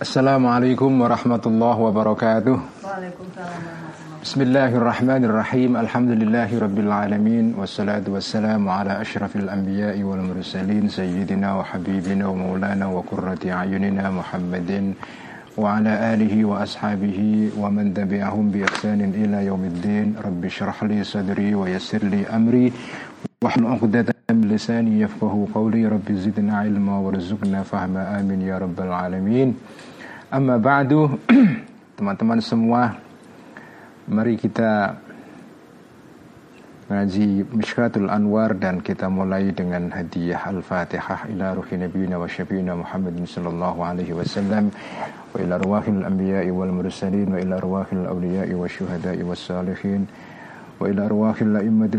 Assalamualaikum warahmatullahi wabarakatuh. Waalaikumsalam Bismillahirrahmanirrahim. Alhamdulillahi rabbil alamin. Wassalatu wassalamu ala ashrafil anbiya'i wal mursalin Sayyidina wa habibina wa maulana wa kurrati ayunina Muhammadin Wa ala alihi wa ashabihi Wa man tabi'ahum bi ihsanin ila yaumiddin Rabbi syrah li sadri wa yassir li lisani yafqahu qawli Rabbi zidna ilma warzuqna fahma amin ya rabbal alamin Amma ba'du Teman-teman semua Mari kita Ngaji Mishkatul Anwar Dan kita mulai dengan hadiah Al-Fatihah Ila ruhi Nabiina wa Syafiina Muhammadin Sallallahu alaihi wasallam Wa ila ruwahil anbiya'i wal mursalin Wa ila ruwahil awliya'i wa syuhada'i wa salihin Wa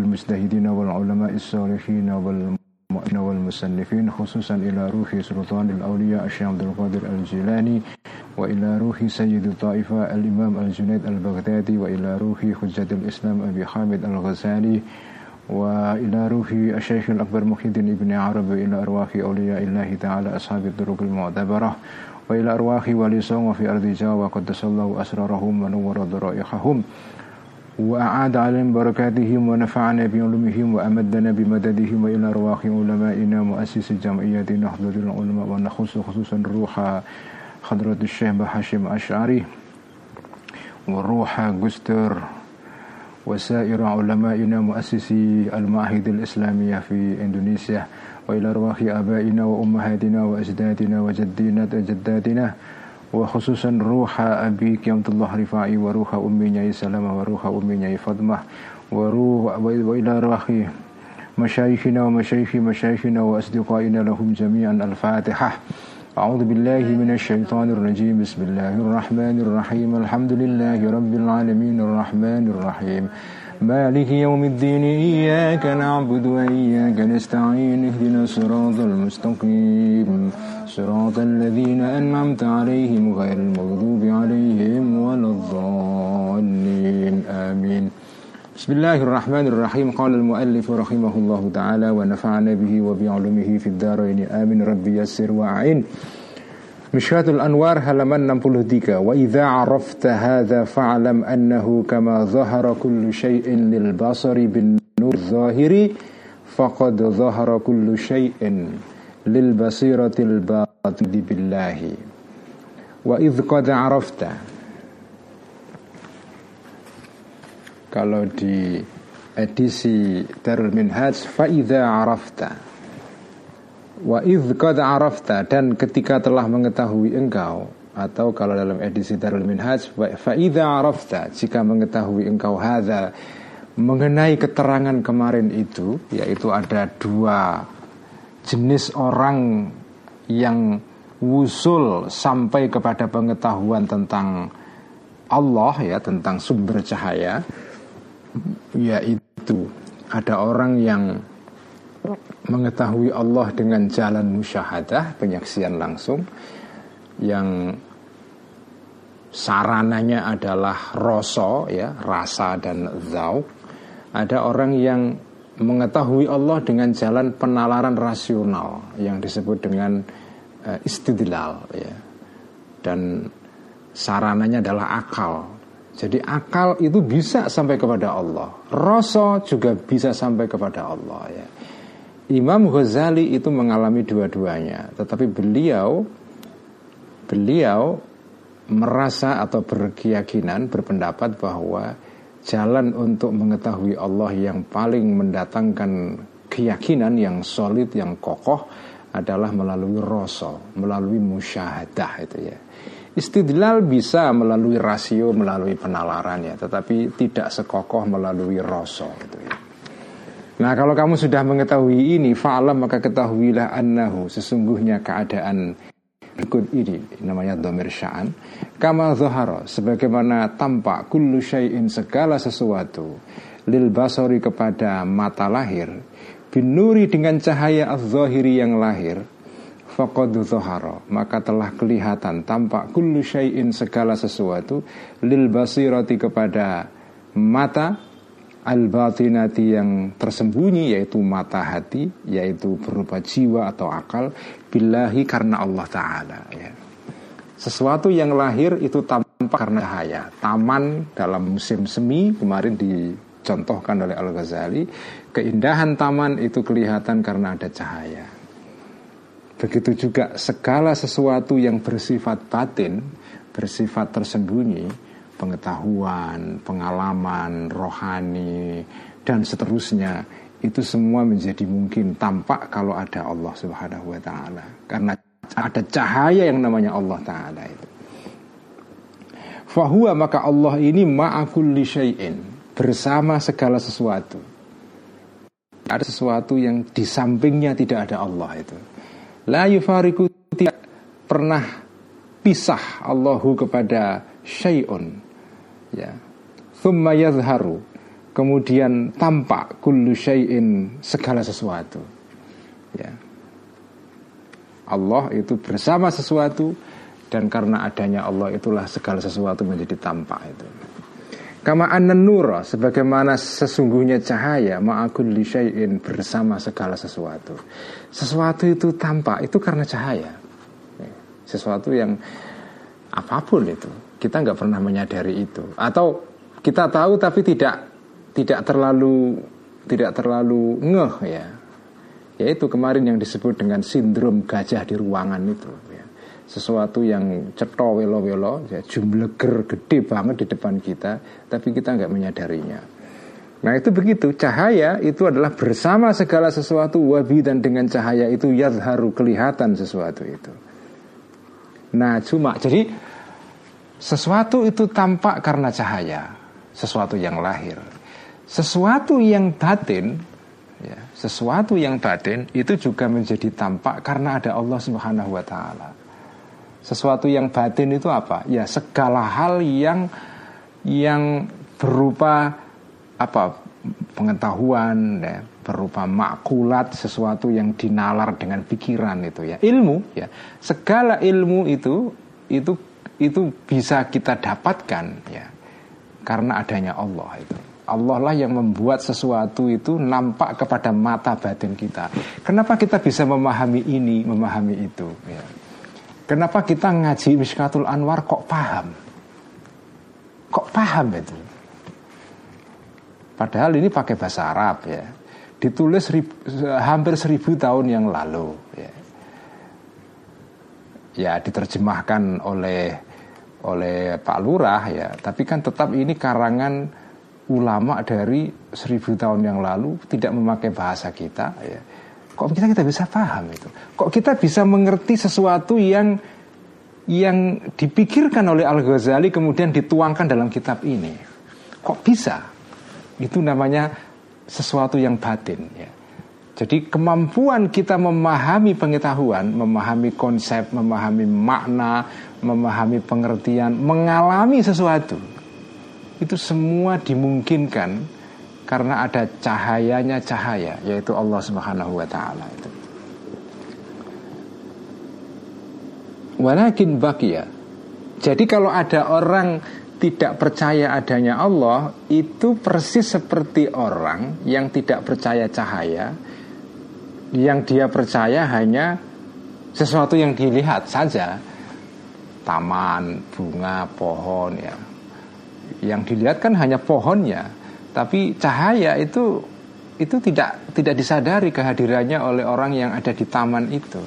mustahidina Wal ulama'is salihina wal mu'mina wal musannifin Khususan ila ruhi sultanil awliya Asyih Abdul Qadir al-Jilani وإلى روح سيد الطائفة الإمام الجنيد البغدادي وإلى روح حجة الإسلام أبي حامد الغزالي وإلى روح الشيخ الأكبر محي الدين ابن عرب وإلى أرواح أولياء الله تعالى أصحاب الطرق المعتبرة وإلى أرواح ولي في أرض جاوة قدس الله أسرارهم ونور ضرائحهم وأعاد عليهم بركاتهم ونفعنا بعلومهم وأمدنا بمددهم وإلى أرواح علمائنا مؤسس جمعية نهضة العلماء ونخص خصوصا روح حضرة الشيخ هاشم أشعري وروح جستر وسائر علمائنا مؤسسي المعاهد الإسلامية في إندونيسيا وإلى أرواح آبائنا وأمهاتنا وأجدادنا وجدينا جداتنا وخصوصا روح أبي كيمت الله رفاعي وروح أمي نعي سلامة وروح أمي نعي فضمة وروح وإلى أرواح مشايخنا ومشايخ مشايخنا وأصدقائنا لهم جميعا الفاتحة. أعوذ بالله من الشيطان الرجيم. بسم الله الرحمن الرحيم. الحمد لله رب العالمين الرحمن الرحيم. مالك يوم الدين إياك نعبد وإياك نستعين اهدنا الصراط المستقيم. صراط الذين أنعمت عليهم غير المغضوب عليهم ولا الضالين. آمين. بسم الله الرحمن الرحيم. قال المؤلف رحمه الله تعالى ونفعنا به وبعلومه في الدارين. آمين. ربي يسر وأعين. مشكات الأنوار halaman 63 وإذا عرفت هذا فاعلم أنه كما ظهر كل شيء للبصر بالنور الظاهر فقد ظهر كل شيء للبصيرة الباطن بالله. وإذ قد عرفت Kalau di edisi Darul Minhaj Fa'idha arafta Wa idh arafta Dan ketika telah mengetahui engkau Atau kalau dalam edisi Darul Minhaj Fa'idha arafta Jika mengetahui engkau hadha Mengenai keterangan kemarin itu Yaitu ada dua jenis orang Yang wusul sampai kepada pengetahuan tentang Allah ya Tentang sumber cahaya yaitu ada orang yang mengetahui Allah dengan jalan musyahadah penyaksian langsung yang sarananya adalah roso ya rasa dan zauk ada orang yang mengetahui Allah dengan jalan penalaran rasional yang disebut dengan uh, istidlal ya dan sarananya adalah akal jadi akal itu bisa sampai kepada Allah. Rasa juga bisa sampai kepada Allah ya. Imam Ghazali itu mengalami dua-duanya, tetapi beliau beliau merasa atau berkeyakinan berpendapat bahwa jalan untuk mengetahui Allah yang paling mendatangkan keyakinan yang solid yang kokoh adalah melalui rasa, melalui musyahadah itu ya. Istidlal bisa melalui rasio, melalui penalaran ya, tetapi tidak sekokoh melalui rasa gitu ya. Nah kalau kamu sudah mengetahui ini, fa'alam maka ketahuilah annahu sesungguhnya keadaan berikut ini namanya domir sya'an. Kama zahara sebagaimana tampak kullu syai'in segala sesuatu lil basori kepada mata lahir binuri dengan cahaya az-zahiri yang lahir faqad dhahara maka telah kelihatan tampak kullu syai'in segala sesuatu lil basirati kepada mata al-batinati yang tersembunyi yaitu mata hati yaitu berupa jiwa atau akal billahi karena Allah taala ya. Sesuatu yang lahir itu tampak karena cahaya. Taman dalam musim semi kemarin dicontohkan oleh Al-Ghazali, keindahan taman itu kelihatan karena ada cahaya. Begitu juga segala sesuatu yang bersifat batin, bersifat tersembunyi, pengetahuan, pengalaman, rohani, dan seterusnya itu semua menjadi mungkin tampak kalau ada Allah Subhanahu wa taala. Karena ada cahaya yang namanya Allah taala itu. Fahuwa maka Allah ini ma'akulli syai'in bersama segala sesuatu. Ada sesuatu yang di sampingnya tidak ada Allah itu. La yufariku tidak pernah pisah Allahu kepada syai'un ya. Thumma yadhharu kemudian tampak kullu syai'in segala sesuatu. Ya. Allah itu bersama sesuatu dan karena adanya Allah itulah segala sesuatu menjadi tampak itu. Kama annan nura sebagaimana sesungguhnya cahaya ma'akulli syai'in bersama segala sesuatu. Sesuatu itu tampak itu karena cahaya. Ya. sesuatu yang apa pun itu kita nggak pernah menyadari itu atau kita tahu tapi tidak tidak terlalu tidak terlalu ngeh ya yaitu kemarin yang disebut dengan sindrom gajah di ruangan itu ya. sesuatu yang ceto welo welo ya, jumleger gede banget di depan kita tapi kita nggak menyadarinya Nah itu begitu cahaya itu adalah bersama segala sesuatu wabi dan dengan cahaya itu yadharu kelihatan sesuatu itu. Nah cuma jadi sesuatu itu tampak karena cahaya, sesuatu yang lahir. Sesuatu yang batin, ya, sesuatu yang batin itu juga menjadi tampak karena ada Allah Subhanahu wa taala. Sesuatu yang batin itu apa? Ya, segala hal yang yang berupa apa? pengetahuan ya, berupa makulat sesuatu yang dinalar dengan pikiran itu ya ilmu ya segala ilmu itu itu itu bisa kita dapatkan ya karena adanya Allah itu. Allah lah yang membuat sesuatu itu nampak kepada mata batin kita. Kenapa kita bisa memahami ini, memahami itu? Ya. Kenapa kita ngaji Miskatul Anwar kok paham? Kok paham itu? Padahal ini pakai bahasa Arab ya. Ditulis ribu, hampir seribu tahun yang lalu. Ya, ya diterjemahkan oleh oleh Pak Lurah ya, tapi kan tetap ini karangan ulama dari seribu tahun yang lalu tidak memakai bahasa kita ya. Kok kita kita bisa paham itu? Kok kita bisa mengerti sesuatu yang yang dipikirkan oleh Al Ghazali kemudian dituangkan dalam kitab ini? Kok bisa? Itu namanya sesuatu yang batin ya. Jadi kemampuan kita memahami pengetahuan, memahami konsep, memahami makna, memahami pengertian, mengalami sesuatu. Itu semua dimungkinkan karena ada cahayanya cahaya, yaitu Allah Subhanahu wa taala itu. Walakin bakia. Jadi kalau ada orang tidak percaya adanya Allah, itu persis seperti orang yang tidak percaya cahaya, yang dia percaya hanya sesuatu yang dilihat saja taman bunga pohon ya yang dilihat kan hanya pohonnya tapi cahaya itu itu tidak tidak disadari kehadirannya oleh orang yang ada di taman itu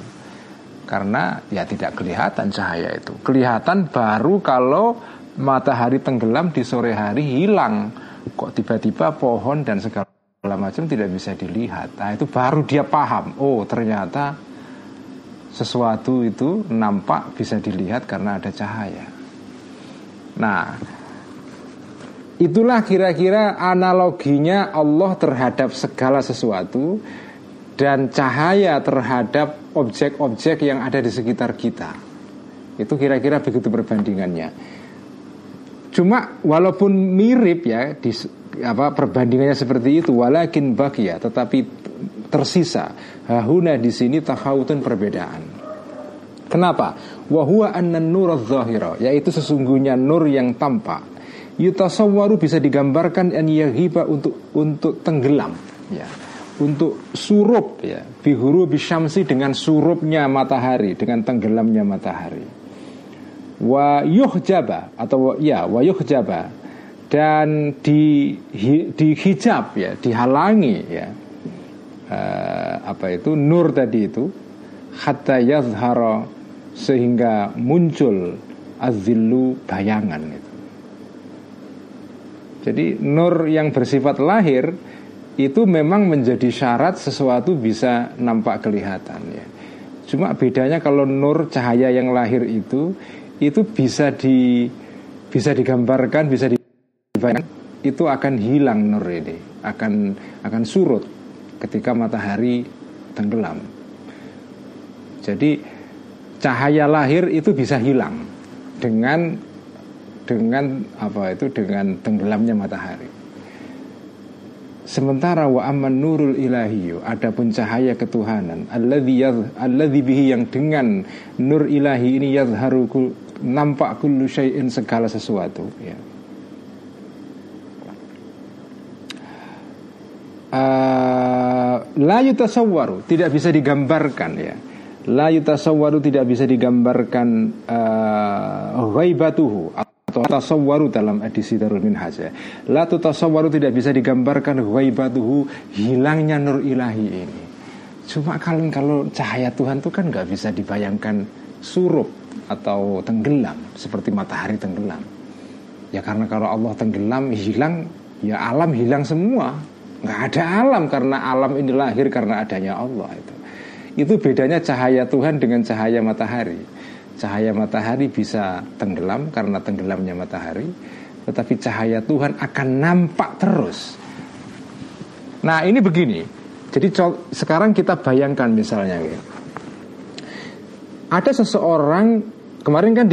karena ya tidak kelihatan cahaya itu kelihatan baru kalau matahari tenggelam di sore hari hilang kok tiba-tiba pohon dan segala macam tidak bisa dilihat. Nah itu baru dia paham. Oh ternyata sesuatu itu nampak bisa dilihat karena ada cahaya. Nah itulah kira-kira analoginya Allah terhadap segala sesuatu dan cahaya terhadap objek-objek yang ada di sekitar kita. Itu kira-kira begitu perbandingannya. Cuma walaupun mirip ya di apa perbandingannya seperti itu walakin bakia tetapi tersisa. Hahuna di sini takhawutun perbedaan. Kenapa? Wahwa anna nur zahira yaitu sesungguhnya nur yang tampak. Yutasawwaru bisa digambarkan an yaghiba untuk untuk tenggelam ya. Untuk surup ya. Bihuru bisyamsi dengan surupnya matahari dengan tenggelamnya matahari. Wa yuhjaba atau ya wa yuhjaba dan di dihijab ya dihalangi ya uh, apa itu? Nur tadi itu hatta yazhara sehingga muncul azillu bayangan itu. Jadi nur yang bersifat lahir itu memang menjadi syarat sesuatu bisa nampak kelihatan ya. Cuma bedanya kalau nur cahaya yang lahir itu itu bisa di bisa digambarkan, bisa dibayangkan itu akan hilang nur ini, akan akan surut ketika matahari tenggelam. Jadi cahaya lahir itu bisa hilang dengan dengan apa itu dengan tenggelamnya matahari. Sementara wa amman nurul ilahiyu Adapun cahaya ketuhanan Alladhi bihi yang dengan Nur ilahi ini yadharu Nampak kullu syai'in segala sesuatu ya. La yutasawwaru tidak bisa digambarkan ya la yutasawwaru tidak bisa digambarkan uh, atau tasawwaru dalam edisi Darul Minhaj ya. La tasawwaru tidak bisa digambarkan ghaibatuhu hilangnya nur ilahi ini. Cuma kalau kalau cahaya Tuhan itu kan nggak bisa dibayangkan surup atau tenggelam seperti matahari tenggelam. Ya karena kalau Allah tenggelam hilang ya alam hilang semua. Nggak ada alam karena alam ini lahir karena adanya Allah itu. Itu bedanya cahaya Tuhan dengan cahaya matahari cahaya matahari bisa tenggelam karena tenggelamnya matahari, tetapi cahaya Tuhan akan nampak terus. Nah, ini begini. Jadi sekarang kita bayangkan misalnya ya. Ada seseorang kemarin kan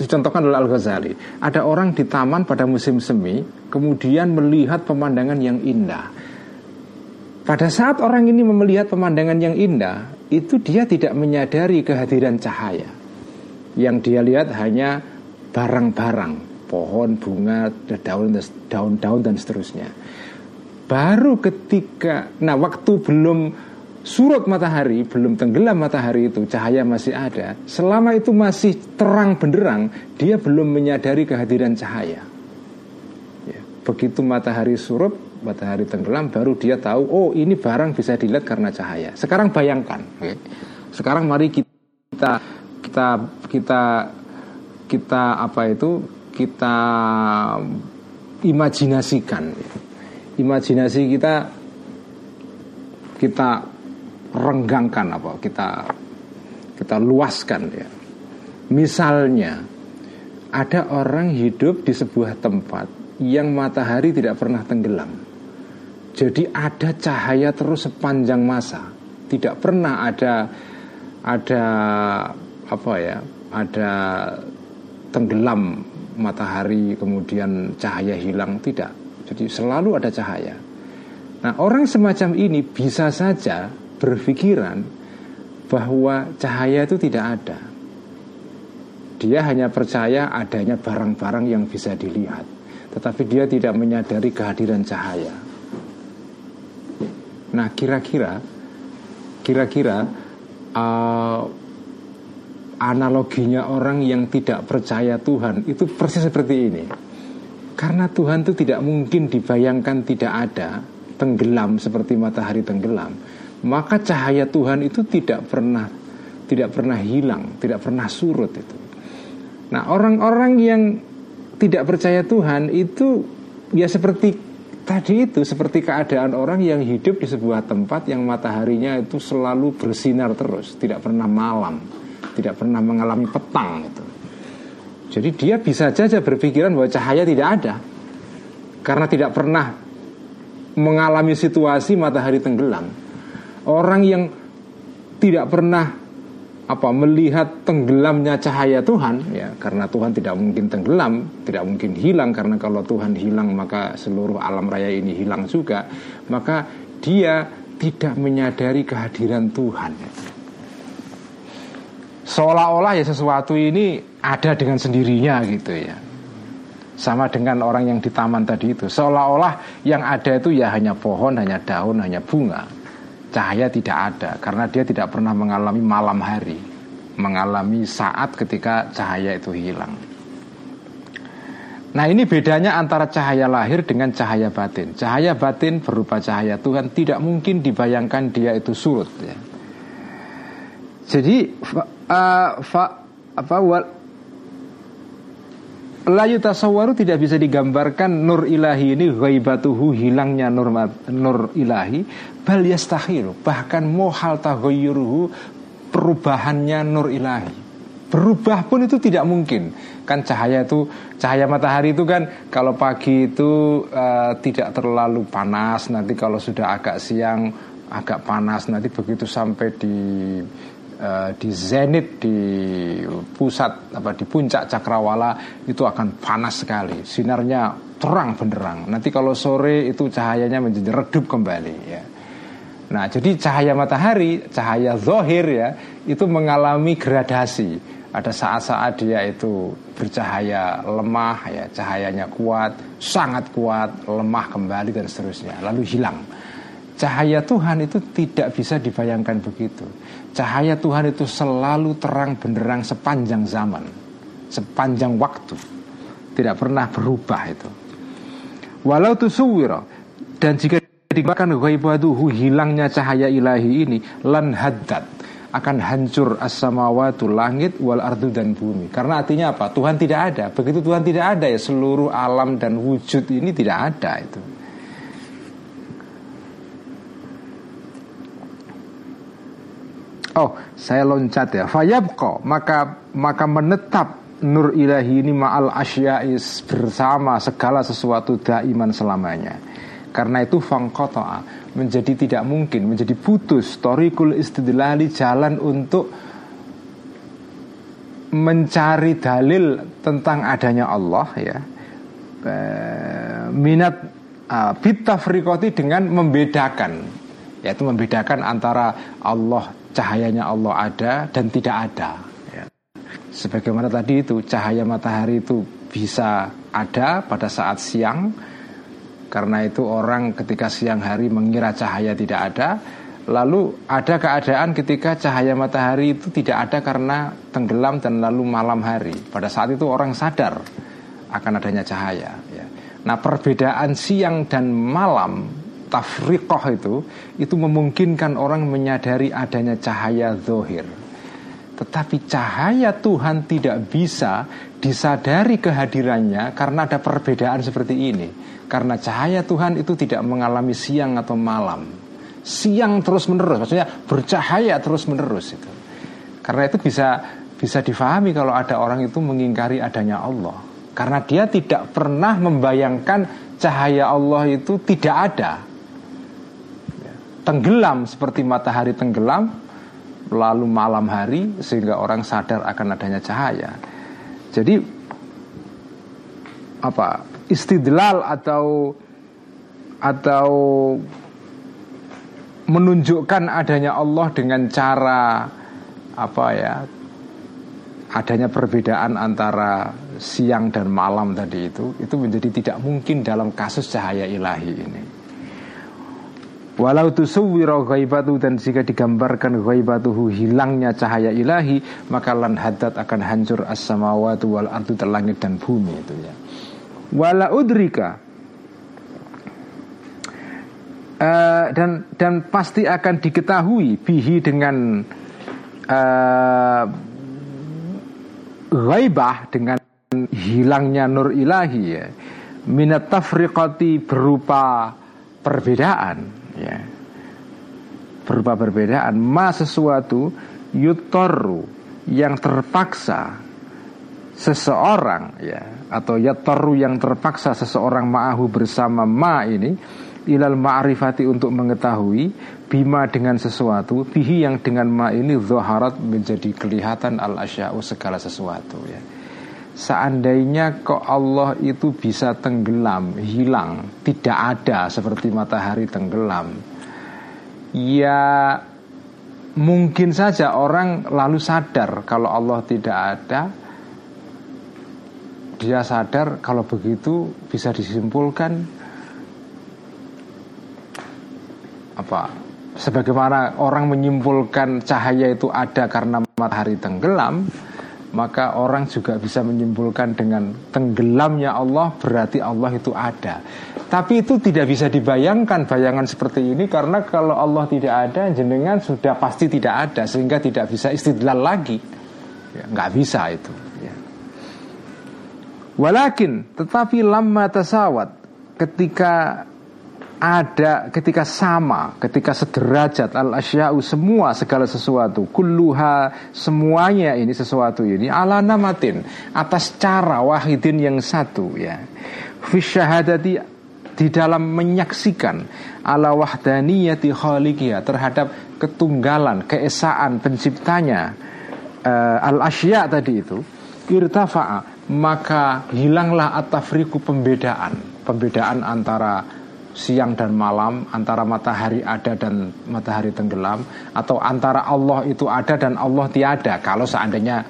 dicontohkan oleh Al-Ghazali, ada orang di taman pada musim semi kemudian melihat pemandangan yang indah. Pada saat orang ini melihat pemandangan yang indah, itu dia tidak menyadari kehadiran cahaya. Yang dia lihat hanya barang-barang, pohon, bunga, daun, daun-daun dan seterusnya. Baru ketika, nah waktu belum surut matahari, belum tenggelam matahari itu, cahaya masih ada. Selama itu masih terang benderang, dia belum menyadari kehadiran cahaya. Ya, begitu matahari surut, matahari tenggelam, baru dia tahu, oh ini barang bisa dilihat karena cahaya. Sekarang bayangkan, okay. sekarang mari kita kita kita kita apa itu kita imajinasikan imajinasi kita kita renggangkan apa kita kita luaskan ya misalnya ada orang hidup di sebuah tempat yang matahari tidak pernah tenggelam. Jadi ada cahaya terus sepanjang masa. Tidak pernah ada ada apa ya ada tenggelam matahari kemudian cahaya hilang. Tidak. Jadi selalu ada cahaya. Nah orang semacam ini bisa saja berpikiran bahwa cahaya itu tidak ada. Dia hanya percaya adanya barang-barang yang bisa dilihat tetapi dia tidak menyadari kehadiran cahaya. Nah kira-kira kira-kira uh, analoginya orang yang tidak percaya Tuhan itu persis seperti ini. Karena Tuhan itu tidak mungkin dibayangkan tidak ada tenggelam seperti matahari tenggelam, maka cahaya Tuhan itu tidak pernah tidak pernah hilang, tidak pernah surut itu. Nah, orang-orang yang tidak percaya Tuhan itu ya seperti tadi itu seperti keadaan orang yang hidup di sebuah tempat yang mataharinya itu selalu bersinar terus, tidak pernah malam tidak pernah mengalami petang itu. Jadi dia bisa saja berpikiran bahwa cahaya tidak ada karena tidak pernah mengalami situasi matahari tenggelam. Orang yang tidak pernah apa melihat tenggelamnya cahaya Tuhan ya karena Tuhan tidak mungkin tenggelam, tidak mungkin hilang karena kalau Tuhan hilang maka seluruh alam raya ini hilang juga, maka dia tidak menyadari kehadiran Tuhan. Seolah-olah ya sesuatu ini ada dengan sendirinya gitu ya. Sama dengan orang yang di taman tadi itu. Seolah-olah yang ada itu ya hanya pohon hanya daun hanya bunga cahaya tidak ada karena dia tidak pernah mengalami malam hari mengalami saat ketika cahaya itu hilang Nah ini bedanya antara cahaya lahir dengan cahaya batin Cahaya batin berupa cahaya Tuhan Tidak mungkin dibayangkan dia itu surut ya. Jadi uh, fa, apa wal, layu tasawwaru tidak bisa digambarkan nur ilahi ini ghaibatuhu hilangnya nur nur ilahi. Bal yastahil bahkan mohal taghayyuruhu perubahannya nur ilahi. Berubah pun itu tidak mungkin. Kan cahaya itu cahaya matahari itu kan kalau pagi itu uh, tidak terlalu panas nanti kalau sudah agak siang agak panas nanti begitu sampai di uh, di zenit di pusat apa di puncak cakrawala itu akan panas sekali. Sinarnya terang benderang. Nanti kalau sore itu cahayanya menjadi redup kembali ya. Nah, jadi cahaya matahari, cahaya zohir ya, itu mengalami gradasi. Ada saat-saat dia itu bercahaya lemah ya cahayanya kuat sangat kuat lemah kembali dan seterusnya. Lalu hilang cahaya Tuhan itu tidak bisa dibayangkan begitu cahaya Tuhan itu selalu terang benderang sepanjang zaman sepanjang waktu tidak pernah berubah itu walau tusuwiro dan jika dikatakan ghaibaduhu hilangnya cahaya ilahi ini lan haddad akan hancur as-samawatu langit wal ardu dan bumi. Karena artinya apa? Tuhan tidak ada. Begitu Tuhan tidak ada ya seluruh alam dan wujud ini tidak ada itu. Oh, saya loncat ya. Fayabqa maka maka menetap nur ilahi ini ma'al asya'is bersama segala sesuatu daiman selamanya. Karena itu fangqata'a menjadi tidak mungkin, menjadi putus torikul istidlali jalan untuk mencari dalil tentang adanya Allah ya minat bitafrikoti dengan membedakan yaitu membedakan antara Allah cahayanya Allah ada dan tidak ada ya. sebagaimana tadi itu cahaya matahari itu bisa ada pada saat siang karena itu orang ketika siang hari mengira cahaya tidak ada Lalu ada keadaan ketika cahaya matahari itu tidak ada karena tenggelam dan lalu malam hari Pada saat itu orang sadar akan adanya cahaya ya. Nah perbedaan siang dan malam tafriqoh itu Itu memungkinkan orang menyadari adanya cahaya zohir tetapi cahaya Tuhan tidak bisa disadari kehadirannya karena ada perbedaan seperti ini. Karena cahaya Tuhan itu tidak mengalami siang atau malam. Siang terus menerus, maksudnya bercahaya terus menerus itu. Karena itu bisa bisa difahami kalau ada orang itu mengingkari adanya Allah. Karena dia tidak pernah membayangkan cahaya Allah itu tidak ada. Tenggelam seperti matahari tenggelam, lalu malam hari sehingga orang sadar akan adanya cahaya. Jadi apa istidlal atau atau menunjukkan adanya Allah dengan cara apa ya adanya perbedaan antara siang dan malam tadi itu itu menjadi tidak mungkin dalam kasus cahaya ilahi ini. Walau tusawwira ghaibatu dan jika digambarkan ghaibatuhu hilangnya cahaya ilahi maka lan hadat akan hancur as-samawati wal ardu terlangit dan bumi itu ya. Wala udrika. Uh, dan dan pasti akan diketahui bihi dengan uh, ghaibah dengan hilangnya nur ilahi ya. Minat tafriqati berupa perbedaan ya. Berupa perbedaan ma sesuatu yutoru yang terpaksa seseorang ya atau yataru yang terpaksa seseorang ma'ahu bersama ma ini ilal ma'rifati untuk mengetahui bima dengan sesuatu bihi yang dengan ma ini zaharat menjadi kelihatan al asya'u segala sesuatu ya seandainya kok Allah itu bisa tenggelam hilang tidak ada seperti matahari tenggelam ya mungkin saja orang lalu sadar kalau Allah tidak ada. Dia sadar kalau begitu bisa disimpulkan apa sebagaimana orang menyimpulkan cahaya itu ada karena matahari tenggelam maka orang juga bisa menyimpulkan dengan tenggelamnya Allah berarti Allah itu ada. Tapi itu tidak bisa dibayangkan bayangan seperti ini karena kalau Allah tidak ada jenengan sudah pasti tidak ada sehingga tidak bisa istidlal lagi. Ya, nggak bisa itu. Ya. Walakin tetapi lama tasawat ketika ada ketika sama, ketika sederajat al asya'u semua segala sesuatu, kulluha semuanya ini sesuatu ini. Ala namatin atas cara wahidin yang satu ya. Fi syahadati di dalam menyaksikan. Ala wahdaniyati khaliqiyah terhadap ketunggalan, keesaan penciptanya. Uh, al asya tadi itu irtafa'a maka hilanglah atafriku pembedaan, pembedaan antara siang dan malam, antara matahari ada dan matahari tenggelam, atau antara Allah itu ada dan Allah tiada. Kalau seandainya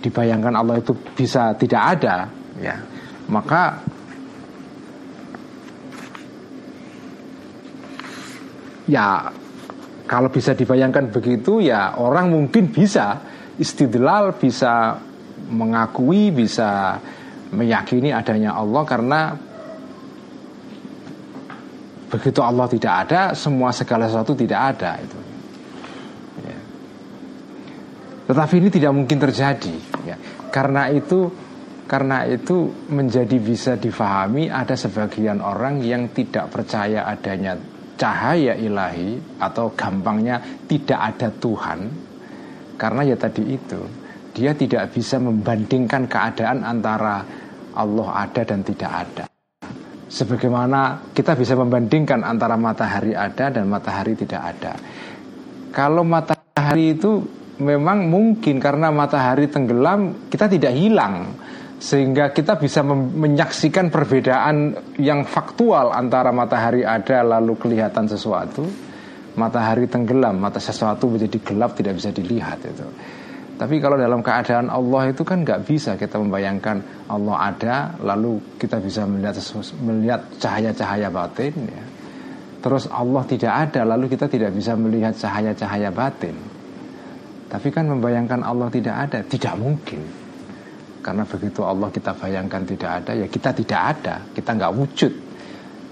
dibayangkan Allah itu bisa tidak ada, ya maka ya kalau bisa dibayangkan begitu ya orang mungkin bisa istidlal bisa mengakui bisa meyakini adanya Allah karena Begitu Allah tidak ada, semua segala sesuatu tidak ada itu. Ya. Tetapi ini tidak mungkin terjadi, ya. karena itu karena itu menjadi bisa difahami ada sebagian orang yang tidak percaya adanya cahaya ilahi atau gampangnya tidak ada Tuhan karena ya tadi itu dia tidak bisa membandingkan keadaan antara Allah ada dan tidak ada Sebagaimana kita bisa membandingkan antara matahari ada dan matahari tidak ada. Kalau matahari itu memang mungkin karena matahari tenggelam kita tidak hilang sehingga kita bisa menyaksikan perbedaan yang faktual antara matahari ada lalu kelihatan sesuatu matahari tenggelam mata sesuatu menjadi gelap tidak bisa dilihat itu tapi kalau dalam keadaan Allah itu kan nggak bisa kita membayangkan Allah ada, lalu kita bisa melihat melihat cahaya-cahaya batin. Ya. Terus Allah tidak ada, lalu kita tidak bisa melihat cahaya-cahaya batin. Tapi kan membayangkan Allah tidak ada, tidak mungkin. Karena begitu Allah kita bayangkan tidak ada, ya kita tidak ada, kita nggak wujud.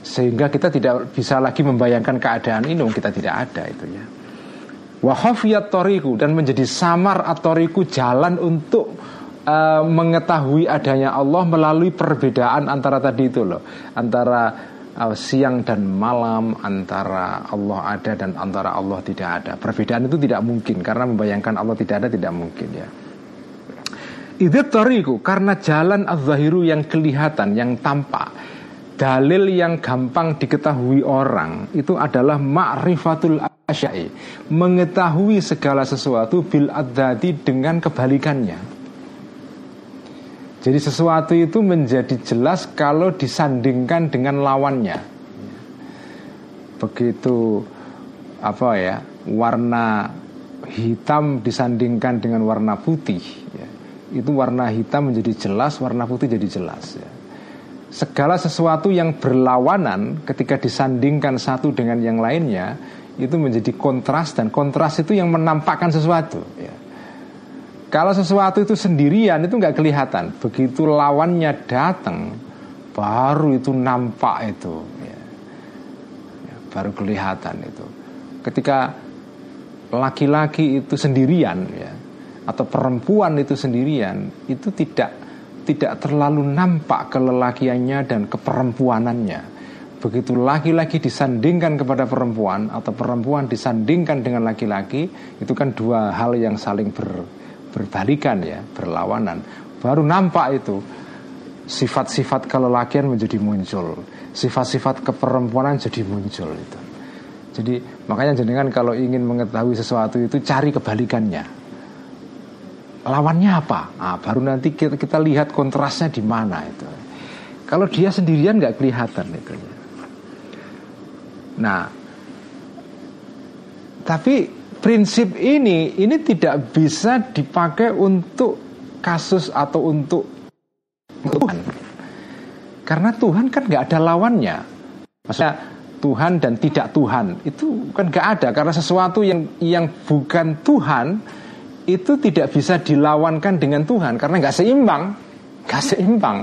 Sehingga kita tidak bisa lagi membayangkan keadaan ini, kita tidak ada itu ya. Wahafiyat toriku dan menjadi samar atoriku jalan untuk uh, mengetahui adanya Allah melalui perbedaan antara tadi itu loh. Antara uh, siang dan malam antara Allah ada dan antara Allah tidak ada. Perbedaan itu tidak mungkin karena membayangkan Allah tidak ada tidak mungkin ya. Itu toriku karena jalan az-zahiru yang kelihatan yang tampak dalil yang gampang diketahui orang itu adalah ma'rifatul asyai mengetahui segala sesuatu bil adadi dengan kebalikannya. Jadi sesuatu itu menjadi jelas kalau disandingkan dengan lawannya. Begitu apa ya warna hitam disandingkan dengan warna putih ya, itu warna hitam menjadi jelas warna putih jadi jelas ya. Segala sesuatu yang berlawanan ketika disandingkan satu dengan yang lainnya itu menjadi kontras dan kontras itu yang menampakkan sesuatu. Ya. Kalau sesuatu itu sendirian itu nggak kelihatan, begitu lawannya datang baru itu nampak itu, ya. Ya, baru kelihatan itu. Ketika laki-laki itu sendirian, ya, atau perempuan itu sendirian, itu tidak tidak terlalu nampak kelelakiannya dan keperempuanannya. Begitu laki-laki disandingkan kepada perempuan atau perempuan disandingkan dengan laki-laki, itu kan dua hal yang saling ber, berbalikan ya, berlawanan. Baru nampak itu sifat-sifat kelelakian menjadi muncul, sifat-sifat keperempuanan jadi muncul itu. Jadi makanya jenengan kalau ingin mengetahui sesuatu itu cari kebalikannya lawannya apa? Nah, baru nanti kita, kita lihat kontrasnya di mana itu. Kalau dia sendirian nggak kelihatan itu. Nah, tapi prinsip ini ini tidak bisa dipakai untuk kasus atau untuk Tuhan. Karena Tuhan kan nggak ada lawannya. Maksudnya Tuhan dan tidak Tuhan itu kan nggak ada karena sesuatu yang yang bukan Tuhan itu tidak bisa dilawankan dengan Tuhan karena nggak seimbang, nggak seimbang.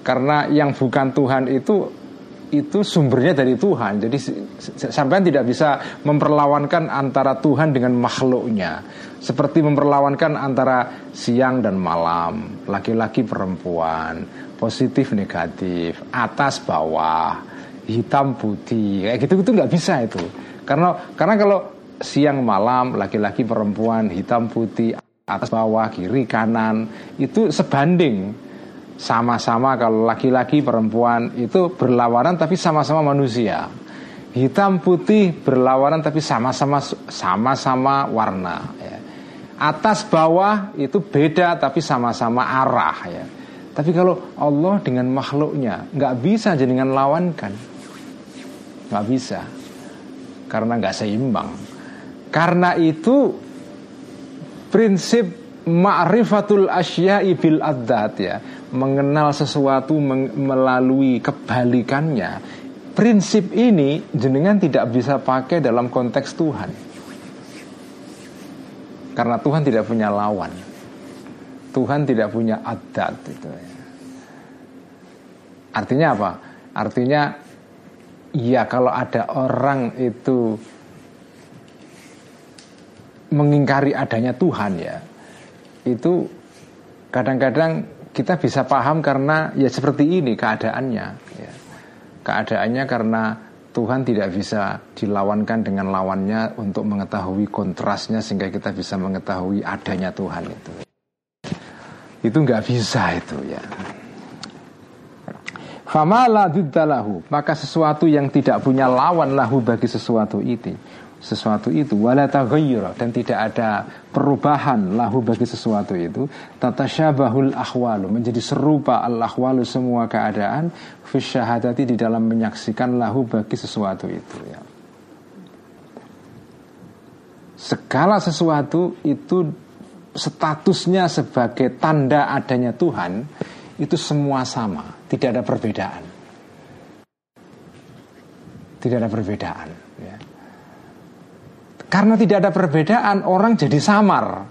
Karena yang bukan Tuhan itu itu sumbernya dari Tuhan. Jadi sampai tidak bisa memperlawankan antara Tuhan dengan makhluknya. Seperti memperlawankan antara siang dan malam, laki-laki perempuan, positif negatif, atas bawah, hitam putih, kayak gitu itu nggak bisa itu. Karena karena kalau siang malam, laki-laki perempuan, hitam putih, atas bawah, kiri kanan itu sebanding sama-sama kalau laki-laki perempuan itu berlawanan tapi sama-sama manusia. Hitam putih berlawanan tapi sama-sama sama-sama warna ya. atas bawah itu beda tapi sama-sama arah ya. Tapi kalau Allah dengan makhluknya nggak bisa jadikan lawankan. Nggak bisa. Karena nggak seimbang. Karena itu prinsip ma'rifatul asya'i bil adat ya mengenal sesuatu melalui kebalikannya prinsip ini jenengan tidak bisa pakai dalam konteks Tuhan. Karena Tuhan tidak punya lawan. Tuhan tidak punya adat itu ya. artinya apa? Artinya ya kalau ada orang itu mengingkari adanya Tuhan ya itu kadang-kadang kita bisa paham karena ya seperti ini keadaannya ya. keadaannya karena Tuhan tidak bisa dilawankan dengan lawannya untuk mengetahui kontrasnya sehingga kita bisa mengetahui adanya Tuhan itu. Itu nggak bisa itu ya. Famala maka sesuatu yang tidak punya lawan lahu bagi sesuatu itu sesuatu itu wala dan tidak ada perubahan lahu bagi sesuatu itu tatasyabahul ahwalu menjadi serupa al ahwalu semua keadaan fi syahadati di dalam menyaksikan lahu bagi sesuatu itu ya. Segala sesuatu itu statusnya sebagai tanda adanya Tuhan itu semua sama tidak ada perbedaan. Tidak ada perbedaan karena tidak ada perbedaan, orang jadi samar.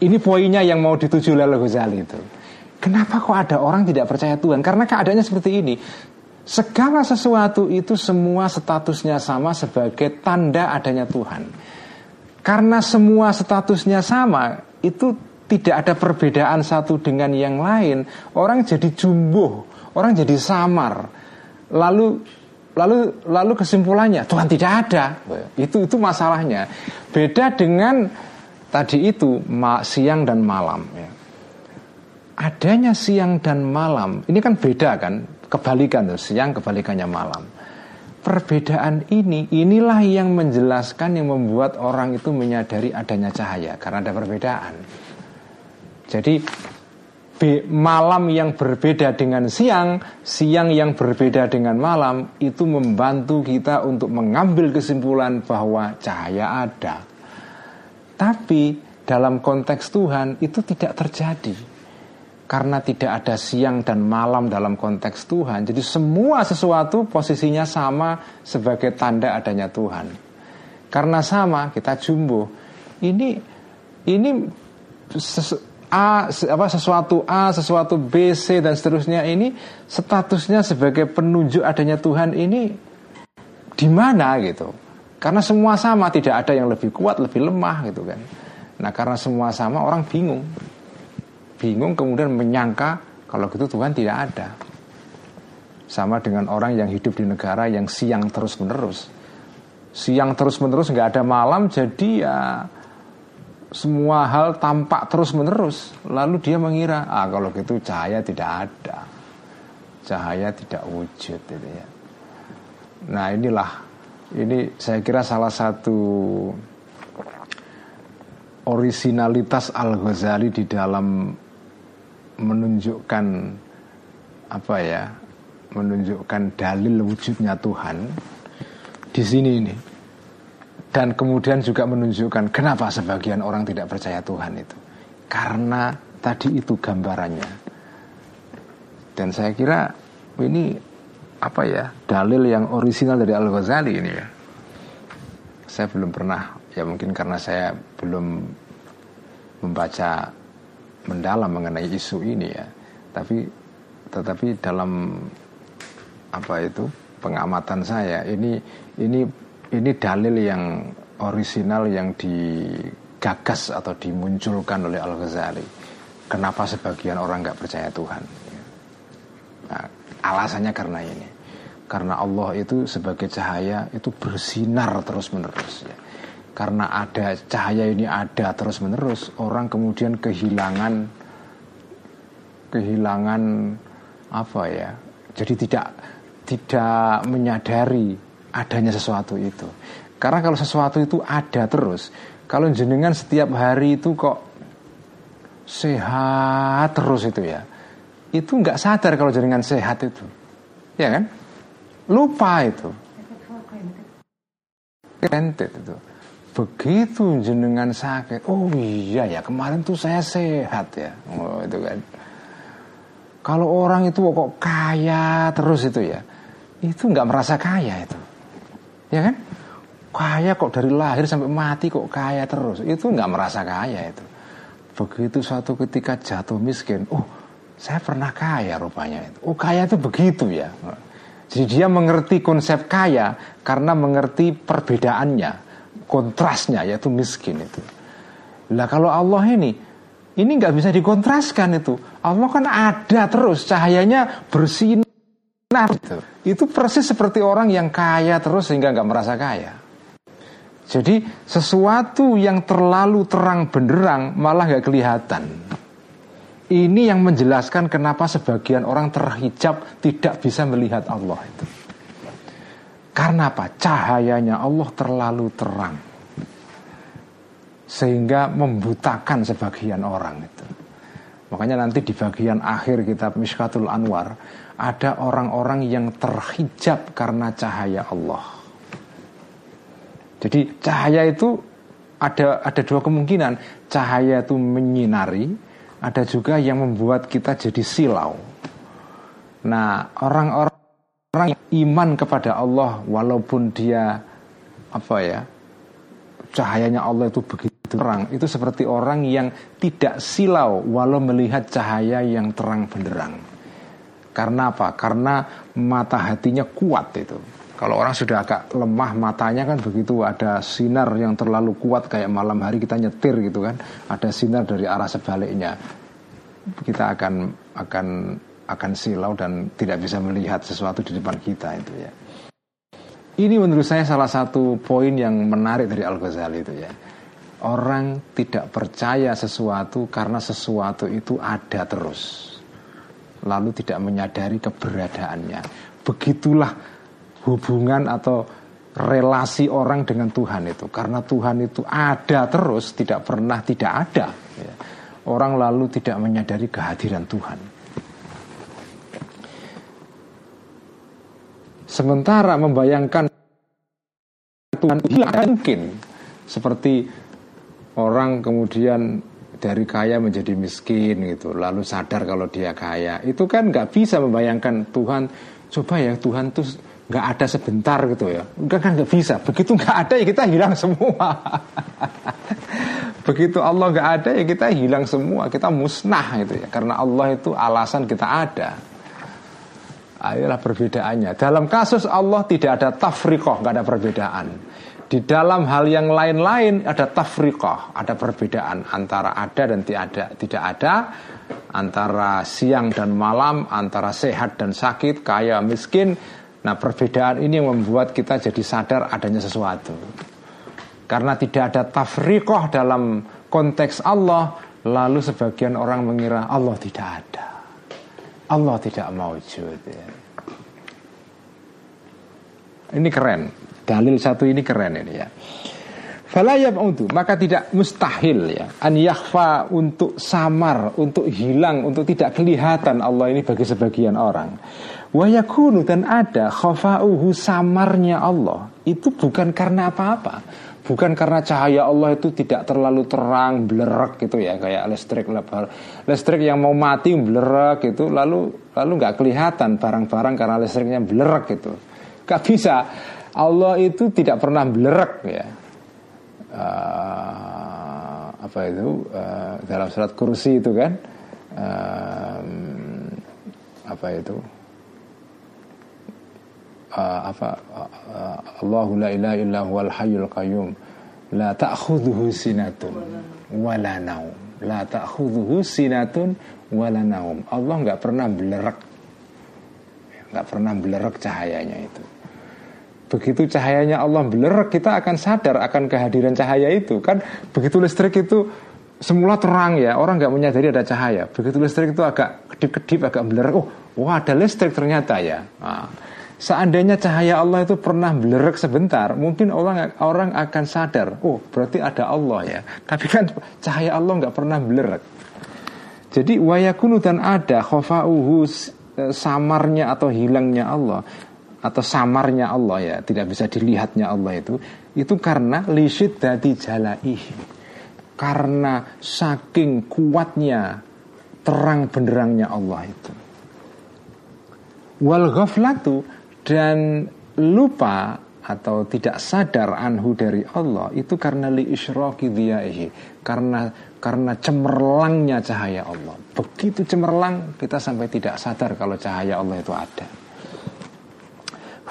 Ini poinnya yang mau dituju oleh Ghazali itu. Kenapa kok ada orang tidak percaya Tuhan? Karena keadaannya seperti ini. Segala sesuatu itu semua statusnya sama sebagai tanda adanya Tuhan. Karena semua statusnya sama, itu tidak ada perbedaan satu dengan yang lain. Orang jadi jumbuh, orang jadi samar. Lalu Lalu lalu kesimpulannya Tuhan tidak ada. Itu itu masalahnya. Beda dengan tadi itu siang dan malam ya. Adanya siang dan malam, ini kan beda kan, kebalikan tuh, siang kebalikannya malam. Perbedaan ini, inilah yang menjelaskan yang membuat orang itu menyadari adanya cahaya karena ada perbedaan. Jadi malam yang berbeda dengan siang, siang yang berbeda dengan malam itu membantu kita untuk mengambil kesimpulan bahwa cahaya ada. Tapi dalam konteks Tuhan itu tidak terjadi. Karena tidak ada siang dan malam dalam konteks Tuhan. Jadi semua sesuatu posisinya sama sebagai tanda adanya Tuhan. Karena sama kita jumbo. Ini ini A apa sesuatu A, sesuatu B, C dan seterusnya ini statusnya sebagai penunjuk adanya Tuhan ini di mana gitu. Karena semua sama, tidak ada yang lebih kuat, lebih lemah gitu kan. Nah, karena semua sama orang bingung. Bingung kemudian menyangka kalau gitu Tuhan tidak ada. Sama dengan orang yang hidup di negara yang siang terus-menerus. Siang terus-menerus nggak ada malam jadi ya semua hal tampak terus menerus lalu dia mengira ah kalau gitu cahaya tidak ada. Cahaya tidak wujud gitu ya. Nah inilah ini saya kira salah satu originalitas Al Ghazali di dalam menunjukkan apa ya menunjukkan dalil wujudnya Tuhan di sini ini dan kemudian juga menunjukkan kenapa sebagian orang tidak percaya Tuhan itu. Karena tadi itu gambarannya. Dan saya kira ini apa ya dalil yang orisinal dari Al Ghazali ini ya. Saya belum pernah ya mungkin karena saya belum membaca mendalam mengenai isu ini ya. Tapi tetapi dalam apa itu pengamatan saya ini ini ini dalil yang orisinal yang digagas atau dimunculkan oleh Al Ghazali. Kenapa sebagian orang nggak percaya Tuhan? Nah, alasannya karena ini, karena Allah itu sebagai cahaya itu bersinar terus menerus. Ya. Karena ada cahaya ini ada terus menerus, orang kemudian kehilangan kehilangan apa ya? Jadi tidak tidak menyadari adanya sesuatu itu. Karena kalau sesuatu itu ada terus, kalau jenengan setiap hari itu kok sehat terus itu ya, itu nggak sadar kalau jenengan sehat itu, ya kan? Lupa itu. Granted itu. Begitu jenengan sakit, oh iya ya kemarin tuh saya sehat ya, oh itu kan. Kalau orang itu kok kaya terus itu ya, itu nggak merasa kaya itu, ya kan? kaya kok dari lahir sampai mati kok kaya terus. Itu nggak merasa kaya itu. Begitu suatu ketika jatuh miskin oh saya pernah kaya rupanya itu. Oh kaya itu begitu ya. Jadi dia mengerti konsep kaya karena mengerti perbedaannya kontrasnya yaitu miskin itu. Lah kalau Allah ini ini nggak bisa dikontraskan itu. Allah kan ada terus cahayanya bersinar itu itu persis seperti orang yang kaya terus sehingga nggak merasa kaya jadi sesuatu yang terlalu terang benderang malah nggak kelihatan. Ini yang menjelaskan kenapa sebagian orang terhijab tidak bisa melihat Allah itu. Karena apa? Cahayanya Allah terlalu terang. Sehingga membutakan sebagian orang itu. Makanya nanti di bagian akhir kitab Mishkatul Anwar ada orang-orang yang terhijab karena cahaya Allah. Jadi cahaya itu ada ada dua kemungkinan. Cahaya itu menyinari, ada juga yang membuat kita jadi silau. Nah, orang-orang yang iman kepada Allah walaupun dia apa ya? Cahayanya Allah itu begitu terang, itu seperti orang yang tidak silau walau melihat cahaya yang terang benderang. Karena apa? Karena mata hatinya kuat itu. Kalau orang sudah agak lemah matanya kan begitu ada sinar yang terlalu kuat kayak malam hari kita nyetir gitu kan, ada sinar dari arah sebaliknya. Kita akan akan akan silau dan tidak bisa melihat sesuatu di depan kita itu ya. Ini menurut saya salah satu poin yang menarik dari Al-Ghazali itu ya. Orang tidak percaya sesuatu karena sesuatu itu ada terus. Lalu tidak menyadari keberadaannya. Begitulah hubungan atau relasi orang dengan Tuhan itu karena Tuhan itu ada terus tidak pernah tidak ada ya. orang lalu tidak menyadari kehadiran Tuhan sementara membayangkan Tuhan hilang mungkin seperti orang kemudian dari kaya menjadi miskin gitu lalu sadar kalau dia kaya. Itu kan nggak bisa membayangkan Tuhan coba ya Tuhan tuh nggak ada sebentar gitu ya. Enggak kan nggak bisa. Begitu nggak ada ya kita hilang semua. Begitu Allah nggak ada ya kita hilang semua. Kita musnah itu ya. Karena Allah itu alasan kita ada. Ayolah perbedaannya. Dalam kasus Allah tidak ada tafriqoh Nggak ada perbedaan Di dalam hal yang lain-lain ada tafriqoh Ada perbedaan Antara ada dan tidak ada Tidak ada Antara siang dan malam Antara sehat dan sakit Kaya miskin. Nah perbedaan ini yang membuat kita jadi sadar adanya sesuatu. Karena tidak ada tafriqoh dalam konteks Allah Lalu sebagian orang mengira Allah tidak ada. Allah tidak maujud. Ya. Ini keren Dalil satu ini keren ini ya. Falayab untuk maka tidak mustahil ya an yakhfa untuk samar, untuk hilang, untuk tidak kelihatan Allah ini bagi sebagian orang. Wayakunu dan ada khafa'uhu samarnya Allah. Itu bukan karena apa-apa, bukan karena cahaya Allah itu tidak terlalu terang belerek gitu ya kayak listrik listrik yang mau mati belerek gitu lalu lalu nggak kelihatan barang-barang karena listriknya belerek gitu. Nggak bisa Allah itu tidak pernah belerek ya. Uh, apa itu? Uh, dalam surat kursi itu kan? Uh, apa itu? Uh, apa? Uh, Allahu la ilaha illa huwal hayyul qayyum. La ta'khudhuhu sinatun wala naum. La ta'khudhuhu sinatun wala naum. Allah nggak pernah belerek nggak pernah belerek cahayanya itu begitu cahayanya Allah belerek kita akan sadar akan kehadiran cahaya itu kan begitu listrik itu semula terang ya orang nggak menyadari ada cahaya begitu listrik itu agak kedip-kedip agak belerek oh wah ada listrik ternyata ya nah, Seandainya cahaya Allah itu pernah belerek sebentar, mungkin orang orang akan sadar, oh berarti ada Allah ya. Tapi kan cahaya Allah nggak pernah belerek. Jadi wayakunu dan ada khofauhu e, samarnya atau hilangnya Allah atau samarnya Allah ya, tidak bisa dilihatnya Allah itu, itu karena lisit dari jalai. Karena saking kuatnya terang benderangnya Allah itu. Wal ghaflatu dan lupa atau tidak sadar anhu dari Allah itu karena li isyraki dhiyaihi karena karena cemerlangnya cahaya Allah begitu cemerlang kita sampai tidak sadar kalau cahaya Allah itu ada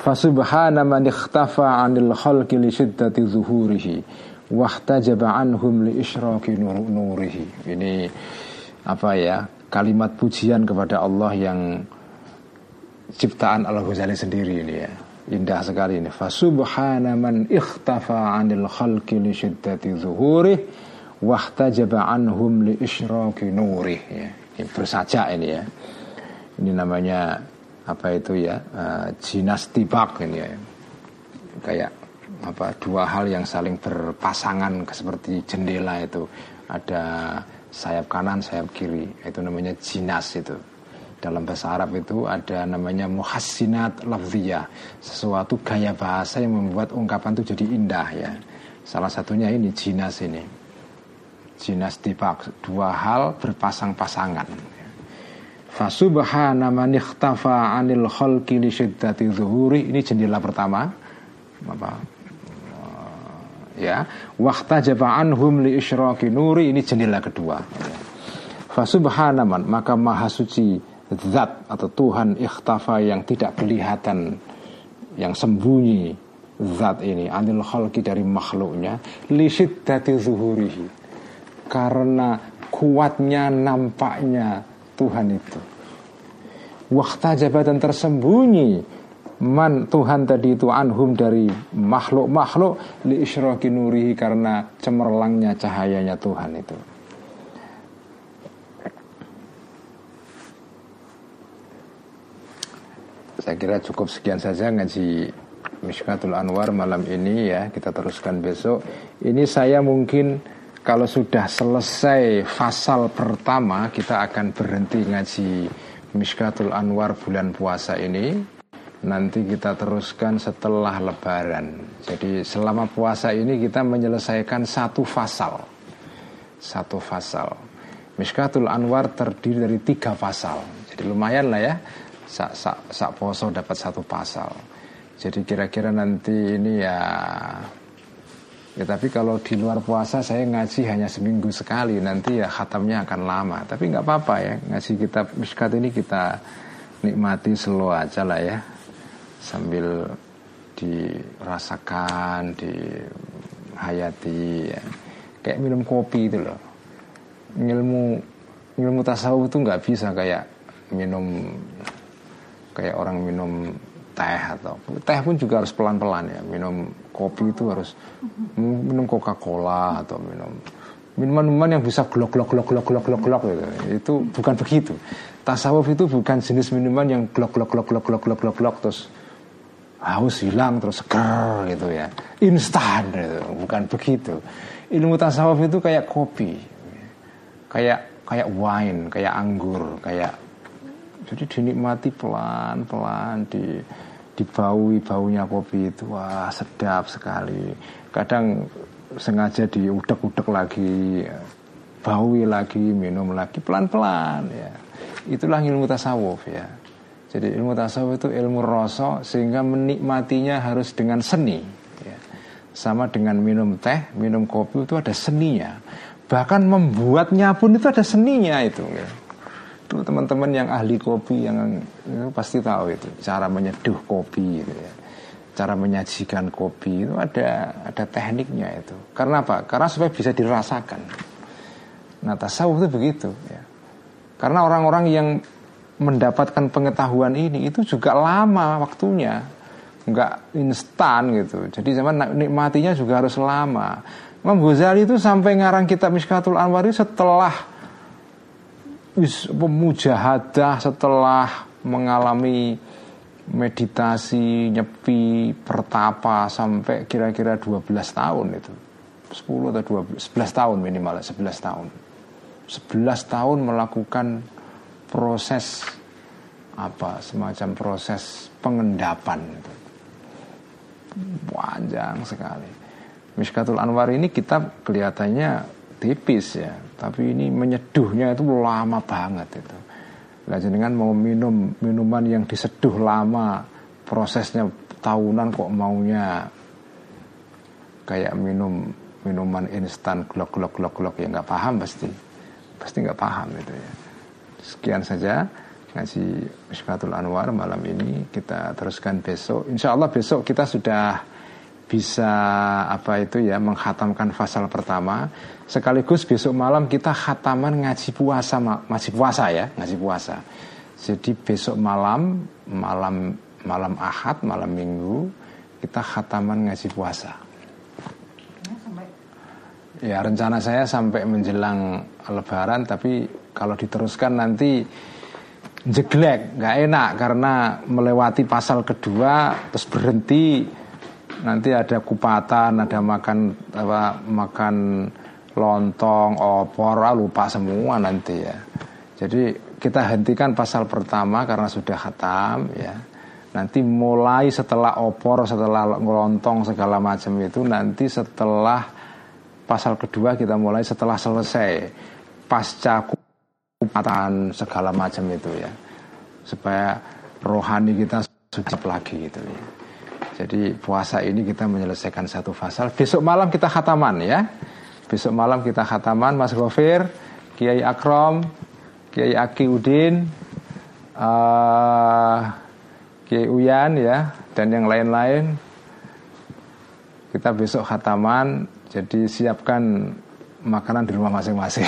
fasubhana man ikhtafa 'anil khalqi li shiddati zuhurihi wahtajaba anhum li isyraki nurihi ini apa ya? Kalimat pujian kepada Allah yang ciptaan Al Ghazali sendiri ini ya. Indah sekali ini. Fasubhana man ikhtafa 'anil khalqi li shiddati zuhurih wahtajaba anhum li isyraqi nurih. Ya ini bersaja ini ya. Ini namanya apa itu ya uh, jinas tibak ini ya. Kayak apa dua hal yang saling berpasangan seperti jendela itu. Ada sayap kanan sayap kiri itu namanya jinas itu. Dalam bahasa Arab itu ada namanya muhassinat lafziyah. Sesuatu gaya bahasa yang membuat ungkapan itu jadi indah ya. Salah satunya ini jinas ini. Jinas tipak dua hal berpasang-pasangan Fasubhana man ikhtafa 'anil khalqi li syiddati zuhuri. Ini jendela pertama. Apa? Ya. Waqtajaba anhum li isyraqi nuri. Ini jendela kedua. Fasubhana man maka maha suci zat atau Tuhan ikhtafa yang tidak kelihatan yang sembunyi zat ini anil khalqi dari makhluknya lisit dati zuhurihi. Karena kuatnya nampaknya Tuhan itu. Waktu jabatan tersembunyi. Man Tuhan tadi itu anhum dari makhluk-makhluk. Li isyraki nurihi karena cemerlangnya cahayanya Tuhan itu. Saya kira cukup sekian saja ngaji Mishkatul Anwar malam ini ya. Kita teruskan besok. Ini saya mungkin kalau sudah selesai fasal pertama Kita akan berhenti ngaji Mishkatul Anwar bulan puasa ini. Nanti kita teruskan setelah lebaran. Jadi selama puasa ini kita menyelesaikan satu fasal. Satu fasal. Mishkatul Anwar terdiri dari tiga fasal. Jadi lumayan lah ya sak, sak, sak poso dapat satu pasal. Jadi kira-kira nanti ini ya Ya tapi kalau di luar puasa saya ngaji hanya seminggu sekali Nanti ya khatamnya akan lama. Tapi nggak apa-apa ya Ngaji kitab Mishkat ini kita nikmati slow aja lah ya. Sambil dirasakan Dihayati ya. Kayak minum kopi itu loh. Ilmu ilmu tasawuf itu nggak bisa kayak minum kayak orang minum teh atau teh pun juga harus pelan-pelan ya minum kopi itu harus minum Coca-Cola atau minum minuman-minuman yang bisa glok glok glok glok glok glok glok gitu. itu bukan begitu tasawuf itu bukan jenis minuman yang glok glok glok glok glok glok glok glok terus haus hilang terus seger gitu ya instan gitu. bukan begitu ilmu tasawuf itu kayak kopi kayak kayak wine kayak anggur kayak jadi dinikmati pelan-pelan di dibaui baunya kopi itu wah sedap sekali. Kadang sengaja diudek-udek lagi baui lagi minum lagi pelan-pelan ya. Itulah ilmu tasawuf ya. Jadi ilmu tasawuf itu ilmu rasa sehingga menikmatinya harus dengan seni ya. sama dengan minum teh minum kopi itu ada seninya. Bahkan membuatnya pun itu ada seninya itu ya itu teman-teman yang ahli kopi yang ya, pasti tahu itu cara menyeduh kopi gitu ya. Cara menyajikan kopi itu ada ada tekniknya itu. Karena apa? Karena supaya bisa dirasakan. Nah tasawuf itu begitu ya. Karena orang-orang yang mendapatkan pengetahuan ini itu juga lama waktunya. Nggak instan gitu. Jadi zaman nikmatinya juga harus lama. Imam Ghazali itu sampai ngarang kitab Miskatul Anwar setelah pemujahadah setelah mengalami meditasi, nyepi, pertapa sampai kira-kira 12 tahun itu. 10 atau 12, 11 tahun minimal, 11 tahun. 11 tahun melakukan proses apa semacam proses pengendapan itu. Panjang sekali. Miskatul Anwar ini kita kelihatannya tipis ya, tapi ini menyeduhnya itu lama banget itu. Lah jenengan mau minum minuman yang diseduh lama, prosesnya tahunan kok maunya. Kayak minum minuman instan glok glok glok glok. Ya nggak paham pasti. Pasti nggak paham itu ya. Sekian saja ngaji Misfatul Anwar malam ini. Kita teruskan besok. Insya Allah besok kita sudah bisa apa itu ya menghatamkan pasal pertama. Sekaligus besok malam kita khataman ngaji puasa ngaji puasa ya ngaji puasa. Jadi besok malam malam malam ahad malam minggu kita khataman ngaji puasa. Ya rencana saya sampai menjelang lebaran tapi kalau diteruskan nanti jeglek nggak enak karena melewati pasal kedua terus berhenti nanti ada kupatan, ada makan apa makan lontong, opor, ah, lupa semua nanti ya. Jadi kita hentikan pasal pertama karena sudah khatam ya. Nanti mulai setelah opor, setelah lontong segala macam itu nanti setelah pasal kedua kita mulai setelah selesai pasca kupatan segala macam itu ya. Supaya rohani kita sudah lagi gitu ya. Jadi puasa ini kita menyelesaikan satu fasal. Besok malam kita khataman ya. Besok malam kita khataman Mas Gofir, Kiai Akrom, Kiai Aki Udin, uh, Kiai Uyan ya, dan yang lain-lain. Kita besok khataman, jadi siapkan makanan di rumah masing-masing.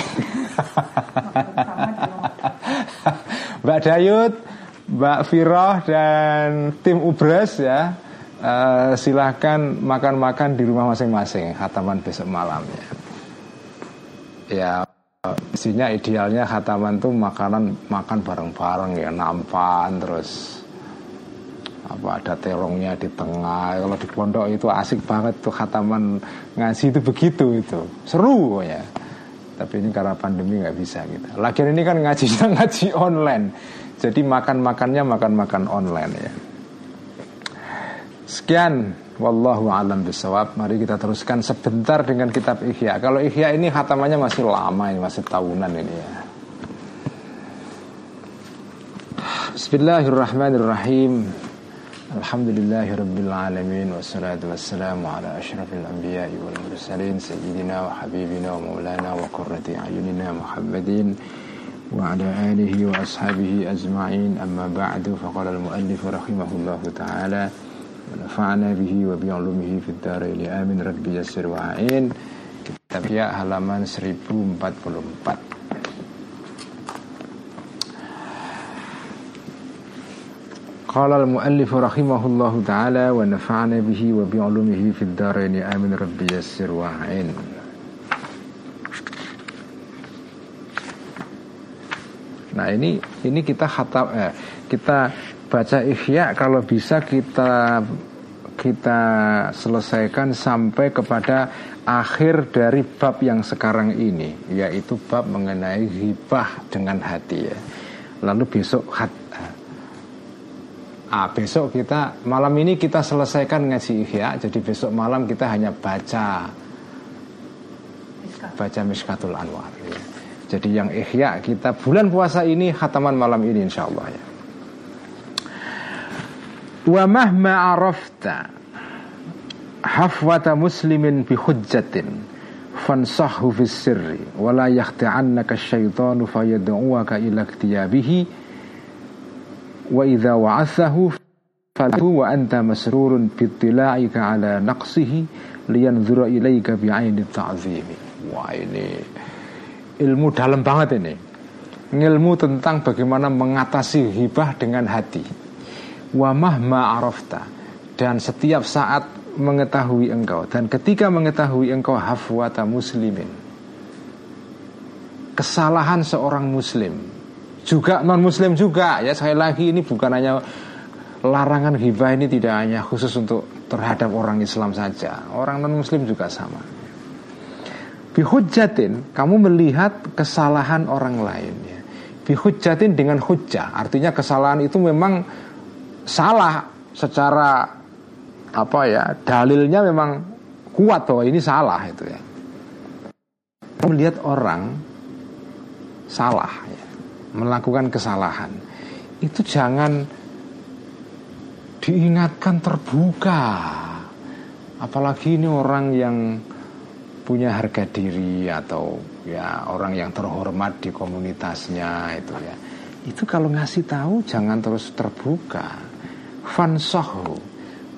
Mbak Dayut, Mbak Firoh dan tim Ubres ya uh, silahkan makan-makan di rumah masing-masing hataman besok malam ya. Ya isinya idealnya hataman tuh makanan makan bareng-bareng ya nampan terus apa ada terongnya di tengah. Kalau di pondok itu asik banget tuh hataman ngaji itu begitu itu. Seru ya. Tapi ini karena pandemi nggak bisa gitu. Lagian ini kan ngajinya ngaji online. Jadi makan makannya makan makan online ya Sekian wallahu alam bisawab. Mari kita teruskan sebentar dengan kitab Ihya. Kalau Ihya ini khatamannya masih lama ini, masih tahunan ini ya. Bismillahirrahmanirrahim. Alhamdulillahirabbil alamin wassalatu wassalamu ala asyrafil anbiya'i wal mursalin sayyidina wa habibina wa maulana wa qurrati ayunina Muhammadin wa ala alihi wa ashabihi ajma'in amma ba'du faqala al-muallif rahimahullahu ta'ala ونفعنا به وبعلومه في الدارين amin rabbi yasir wa'in kitab ya halaman 1044 قال المؤلف رحمه الله تعالى ونفعنا به وبعلومه في الدارين آمين ربي يسر وعين Nah ini ini kita khatam eh, kita baca ikhya kalau bisa kita kita selesaikan sampai kepada akhir dari bab yang sekarang ini yaitu bab mengenai hibah dengan hati ya. Lalu besok hat, Ah, besok kita malam ini kita selesaikan ngaji ihya, jadi besok malam kita hanya baca baca Miskatul Anwar. Ya. Jadi yang ihya kita bulan puasa ini khataman malam ini insya Allah ya. Wa mahma arafta hafwata muslimin bi hujjatin fansahu fis sirri wa la yakhta'annaka syaitanu fayad'uaka ila iktiyabihi wa idza wa'athahu falahu wa anta masrurun bitila'ika ala naqsihi liyanzura ilaika bi'aini ta'zimi. Wah ini ilmu dalam banget ini. Ilmu tentang bagaimana mengatasi hibah dengan hati wa dan setiap saat mengetahui engkau. Dan ketika mengetahui engkau hafwata muslimin. Kesalahan seorang muslim. Juga non muslim juga. Ya sekali lagi ini bukan hanya larangan hibah ini tidak hanya khusus untuk terhadap orang Islam saja. Orang non muslim juga sama. Bihujjatin kamu melihat kesalahan orang lain ya. Dengan hujjah artinya kesalahan itu memang salah secara apa ya dalilnya memang kuat bahwa ini salah itu ya. Melihat orang salah ya melakukan kesalahan itu jangan diingatkan terbuka. Apalagi ini orang yang punya harga diri atau ya orang yang terhormat di komunitasnya itu ya. Itu kalau ngasih tahu jangan terus terbuka fansohu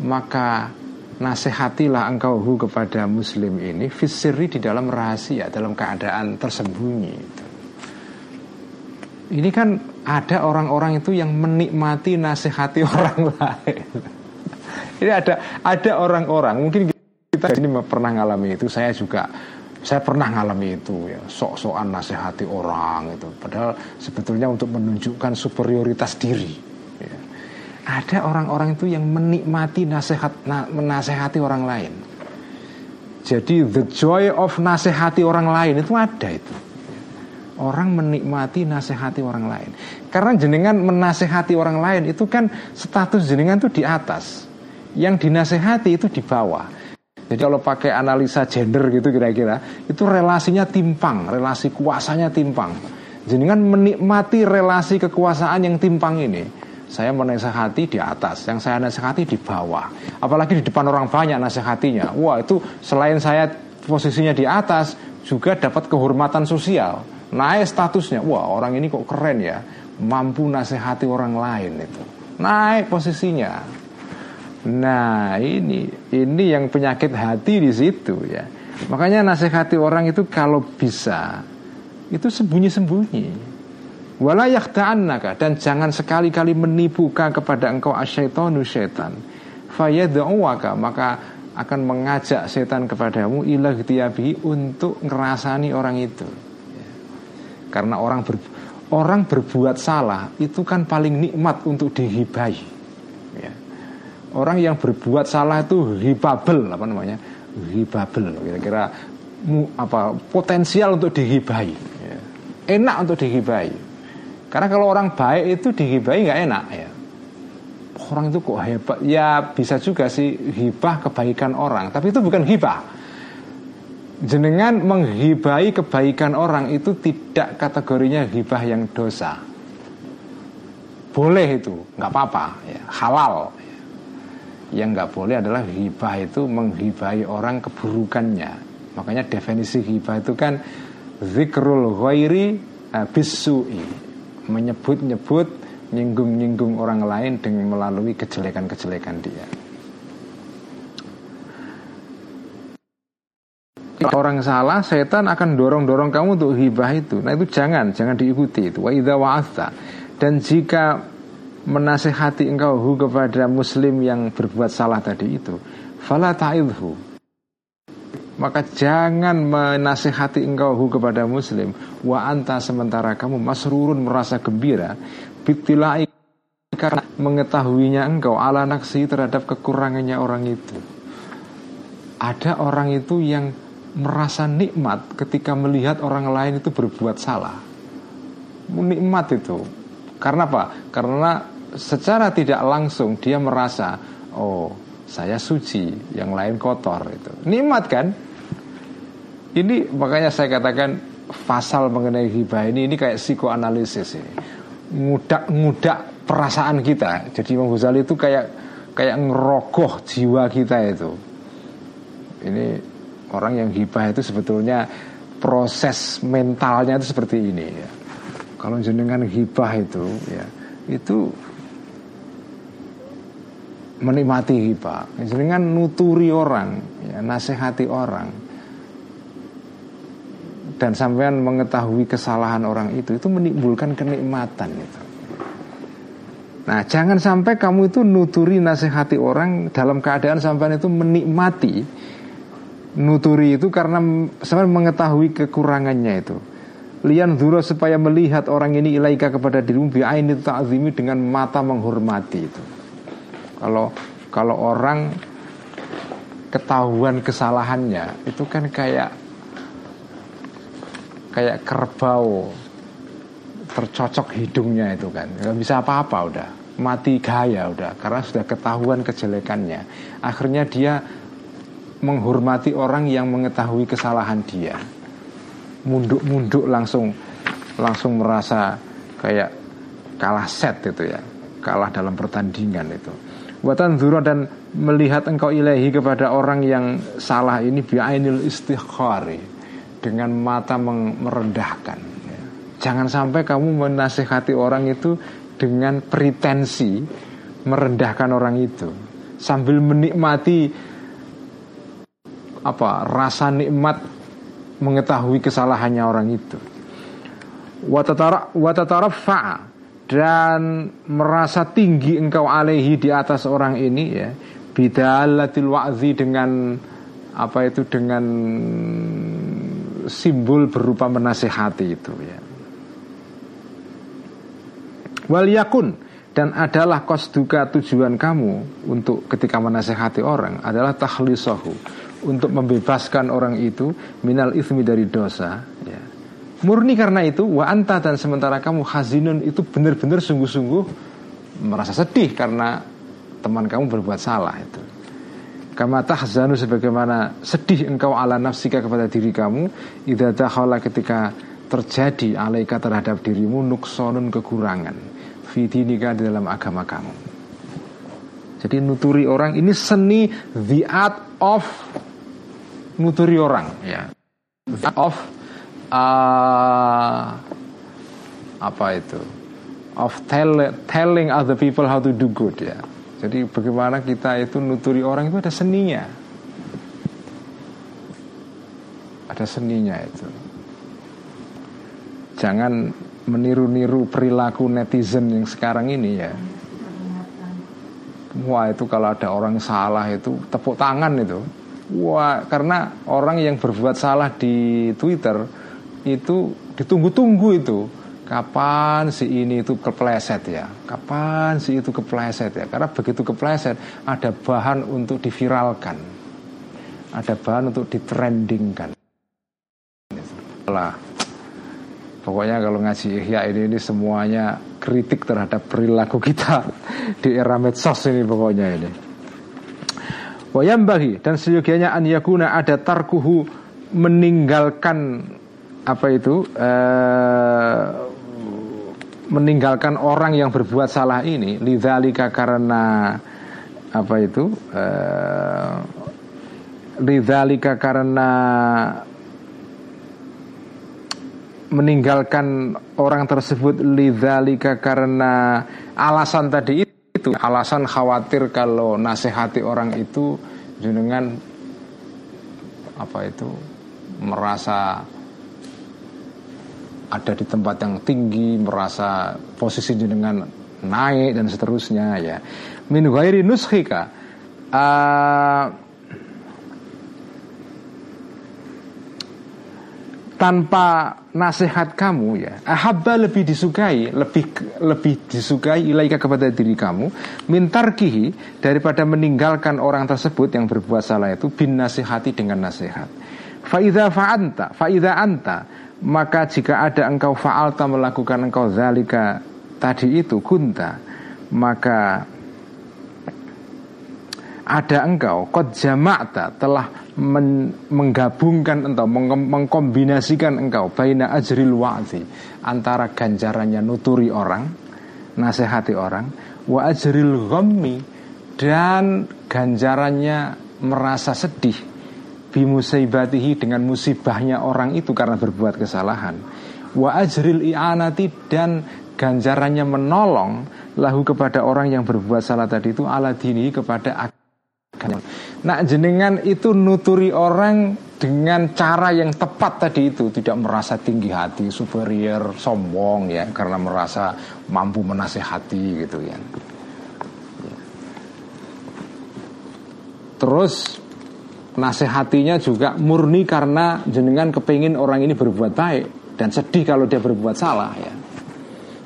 maka nasihatilah engkau hu kepada muslim ini fisiri di dalam rahasia dalam keadaan tersembunyi ini kan ada orang-orang itu yang menikmati nasihati orang lain. ini ada ada orang-orang mungkin kita ini pernah ngalami itu. Saya juga saya pernah ngalami itu ya sok-sokan nasihati orang itu. Padahal sebetulnya untuk menunjukkan superioritas diri. Ada orang-orang itu yang menikmati nasihat na, menasehati orang lain. Jadi the joy of nasihati orang lain itu ada itu orang menikmati nasihati orang lain. Karena jenengan menasehati orang lain itu kan status jenengan itu di atas. Yang dinasehati itu di bawah. Jadi kalau pakai analisa gender gitu kira-kira itu relasinya timpang, relasi kuasanya timpang. Jenengan menikmati relasi kekuasaan yang timpang ini. Saya menasehati di atas, yang saya nasihati di bawah. Apalagi di depan orang banyak nasihatinya. Wah, itu selain saya posisinya di atas juga dapat kehormatan sosial. Naik statusnya. Wah orang ini kok keren ya. Mampu nasihati orang lain itu. Naik posisinya. Nah ini ini yang penyakit hati di situ ya. Makanya nasihati orang itu kalau bisa itu sembunyi-sembunyi wala yakhta'annaka dan jangan sekali-kali menipukan kepada engkau asyaitonu syaitan fayad'uwaka maka akan mengajak setan kepadamu ilah untuk ngerasani orang itu karena orang ber, orang berbuat salah itu kan paling nikmat untuk dihibai. Ya. Orang yang berbuat salah itu hibabel apa namanya? Hibabel kira-kira apa potensial untuk dihibai. Ya. Enak untuk dihibai. Karena kalau orang baik itu dihibai nggak enak ya. Orang itu kok hebat Ya bisa juga sih hibah kebaikan orang Tapi itu bukan hibah jenengan menghibai kebaikan orang itu tidak kategorinya hibah yang dosa. Boleh itu, nggak apa-apa, ya, halal. Yang nggak boleh adalah hibah itu menghibai orang keburukannya. Makanya definisi hibah itu kan zikrul ghairi uh, bisui, menyebut-nyebut, nyinggung-nyinggung orang lain dengan melalui kejelekan-kejelekan dia. orang salah, setan akan dorong-dorong kamu untuk hibah itu. Nah itu jangan, jangan diikuti itu. Wa idza wa'atha. Dan jika menasehati engkau hu kepada muslim yang berbuat salah tadi itu, fala ta'idhu. Maka jangan menasehati engkau hu kepada muslim wa anta sementara kamu masrurun merasa gembira bitilai karena mengetahuinya engkau ala naksi terhadap kekurangannya orang itu. Ada orang itu yang merasa nikmat ketika melihat orang lain itu berbuat salah. Nikmat itu. Karena apa? Karena secara tidak langsung dia merasa oh saya suci yang lain kotor itu nikmat kan ini makanya saya katakan pasal mengenai hibah ini ini kayak psikoanalisis ini. Ngudak-ngudak perasaan kita. Jadi Imam Ghazali itu kayak kayak ngerogoh jiwa kita itu. Ini orang yang hibah itu sebetulnya proses mentalnya itu seperti ini ya. Kalau jenengan hibah itu ya itu menikmati hibah. Jenengan nuturi orang ya, nasihati orang dan sampean mengetahui kesalahan orang itu itu menimbulkan kenikmatan itu Nah, jangan sampai kamu itu nuturi nasihati orang dalam keadaan sampean itu menikmati nuturi itu karena sampean mengetahui kekurangannya itu lian duro supaya melihat orang ini ilaika kepada dirimu bi'aini ta'zimi dengan mata menghormati itu. Kalau kalau orang ketahuan kesalahannya itu kan kayak kayak kerbau. Tercocok hidungnya itu kan. Nggak bisa apa-apa udah. Mati gaya udah karena sudah ketahuan kejelekannya. Akhirnya dia menghormati orang yang mengetahui kesalahan dia. Munduk-munduk langsung langsung merasa kayak kalah set itu ya. Kalah dalam pertandingan itu. Buatan zuro dan melihat engkau ilahi kepada orang yang salah ini biainil istighfari dengan mata merendahkan. Jangan sampai kamu menasehati orang itu dengan pretensi merendahkan orang itu. Sambil menikmati apa rasa nikmat mengetahui kesalahannya orang itu. Watatarafa dan merasa tinggi engkau alaihi di atas orang ini ya. Bidalatil wa'zi dengan apa itu dengan simbol berupa menasehati itu ya. Wal yakun dan adalah kosduka tujuan kamu untuk ketika menasehati orang adalah tahlisahu untuk membebaskan orang itu minal ismi dari dosa ya. murni karena itu wa anta dan sementara kamu hazinun itu benar-benar sungguh-sungguh merasa sedih karena teman kamu berbuat salah itu kama tahzanu sebagaimana sedih engkau ala nafsika kepada diri kamu idza dakhala ketika terjadi alaika terhadap dirimu nuksonun kekurangan fidinika di dalam agama kamu. Jadi nuturi orang ini seni the art of nuturi orang ya. Of uh, apa itu? Of tell, telling other people how to do good ya jadi bagaimana kita itu nuturi orang itu ada seninya. Ada seninya itu. Jangan meniru-niru perilaku netizen yang sekarang ini ya. Wah itu kalau ada orang salah itu tepuk tangan itu. Wah, karena orang yang berbuat salah di Twitter itu ditunggu-tunggu itu. Kapan si ini itu kepleset ya? Kapan si itu kepleset ya? Karena begitu kepleset ada bahan untuk diviralkan. Ada bahan untuk ditrendingkan. Lah. Pokoknya kalau ngaji Ihya ini, ini semuanya kritik terhadap perilaku kita di era medsos ini pokoknya ini. Wayambahi dan seyogianya an yakuna ada tarkuhu meninggalkan apa itu uh, meninggalkan orang yang berbuat salah ini lidzalika karena apa itu uh, lidzalika karena meninggalkan orang tersebut lidzalika karena alasan tadi itu itu alasan khawatir kalau nasihati orang itu jenengan apa itu merasa ada di tempat yang tinggi, merasa posisi jenengan naik dan seterusnya ya. Min ghairi nuskhika uh, tanpa nasihat kamu ya ahabba lebih disukai lebih lebih disukai ilaika kepada diri kamu mintarkihi daripada meninggalkan orang tersebut yang berbuat salah itu bin nasihati dengan nasihat faida faanta faida anta maka jika ada engkau faalta melakukan engkau zalika tadi itu kunta maka ada engkau kot jama'ta telah men, menggabungkan meng, mengkombinasikan engkau baina ajril wa'zi antara ganjarannya nuturi orang nasihati orang wa ajril ghammi dan ganjarannya merasa sedih bimusaibatihi dengan musibahnya orang itu karena berbuat kesalahan. Wa ajril i'anati dan ganjarannya menolong lahu kepada orang yang berbuat salah tadi itu ala dini kepada Nak jenengan itu nuturi orang dengan cara yang tepat tadi itu. Tidak merasa tinggi hati, superior, sombong ya karena merasa mampu menasehati gitu ya. Terus nasihatinya juga murni karena jenengan kepingin orang ini berbuat baik dan sedih kalau dia berbuat salah ya.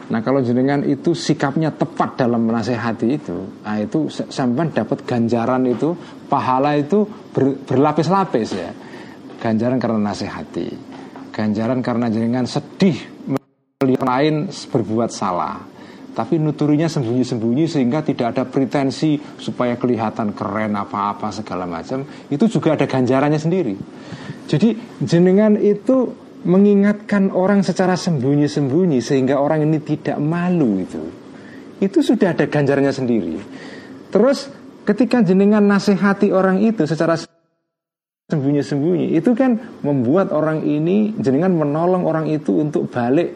Nah kalau jenengan itu sikapnya tepat dalam menasehati itu Nah itu sampai dapat ganjaran itu Pahala itu ber, berlapis-lapis ya Ganjaran karena nasehati Ganjaran karena jenengan sedih Melihat lain berbuat salah tapi nuturinya sembunyi-sembunyi sehingga tidak ada pretensi supaya kelihatan keren apa-apa segala macam itu juga ada ganjarannya sendiri jadi jenengan itu mengingatkan orang secara sembunyi-sembunyi sehingga orang ini tidak malu itu. Itu sudah ada ganjarnya sendiri. Terus ketika jenengan nasihati orang itu secara sembunyi-sembunyi itu kan membuat orang ini jenengan menolong orang itu untuk balik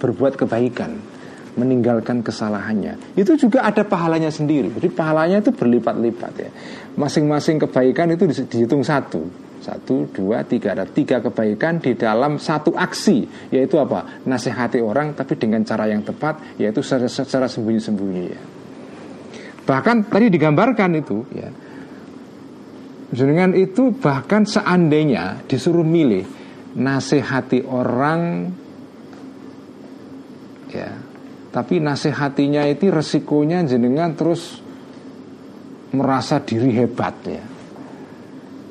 berbuat kebaikan meninggalkan kesalahannya. Itu juga ada pahalanya sendiri. Jadi pahalanya itu berlipat-lipat ya. Masing-masing kebaikan itu dihitung satu. Satu, dua, tiga. Ada tiga kebaikan di dalam satu aksi. Yaitu apa? Nasihati orang tapi dengan cara yang tepat Yaitu secara, sembunyi-sembunyi ya. Bahkan tadi digambarkan itu ya. Jenengan itu bahkan seandainya disuruh milih Nasihati orang Ya Tapi nasihatinya itu resikonya jenengan terus Merasa diri hebat ya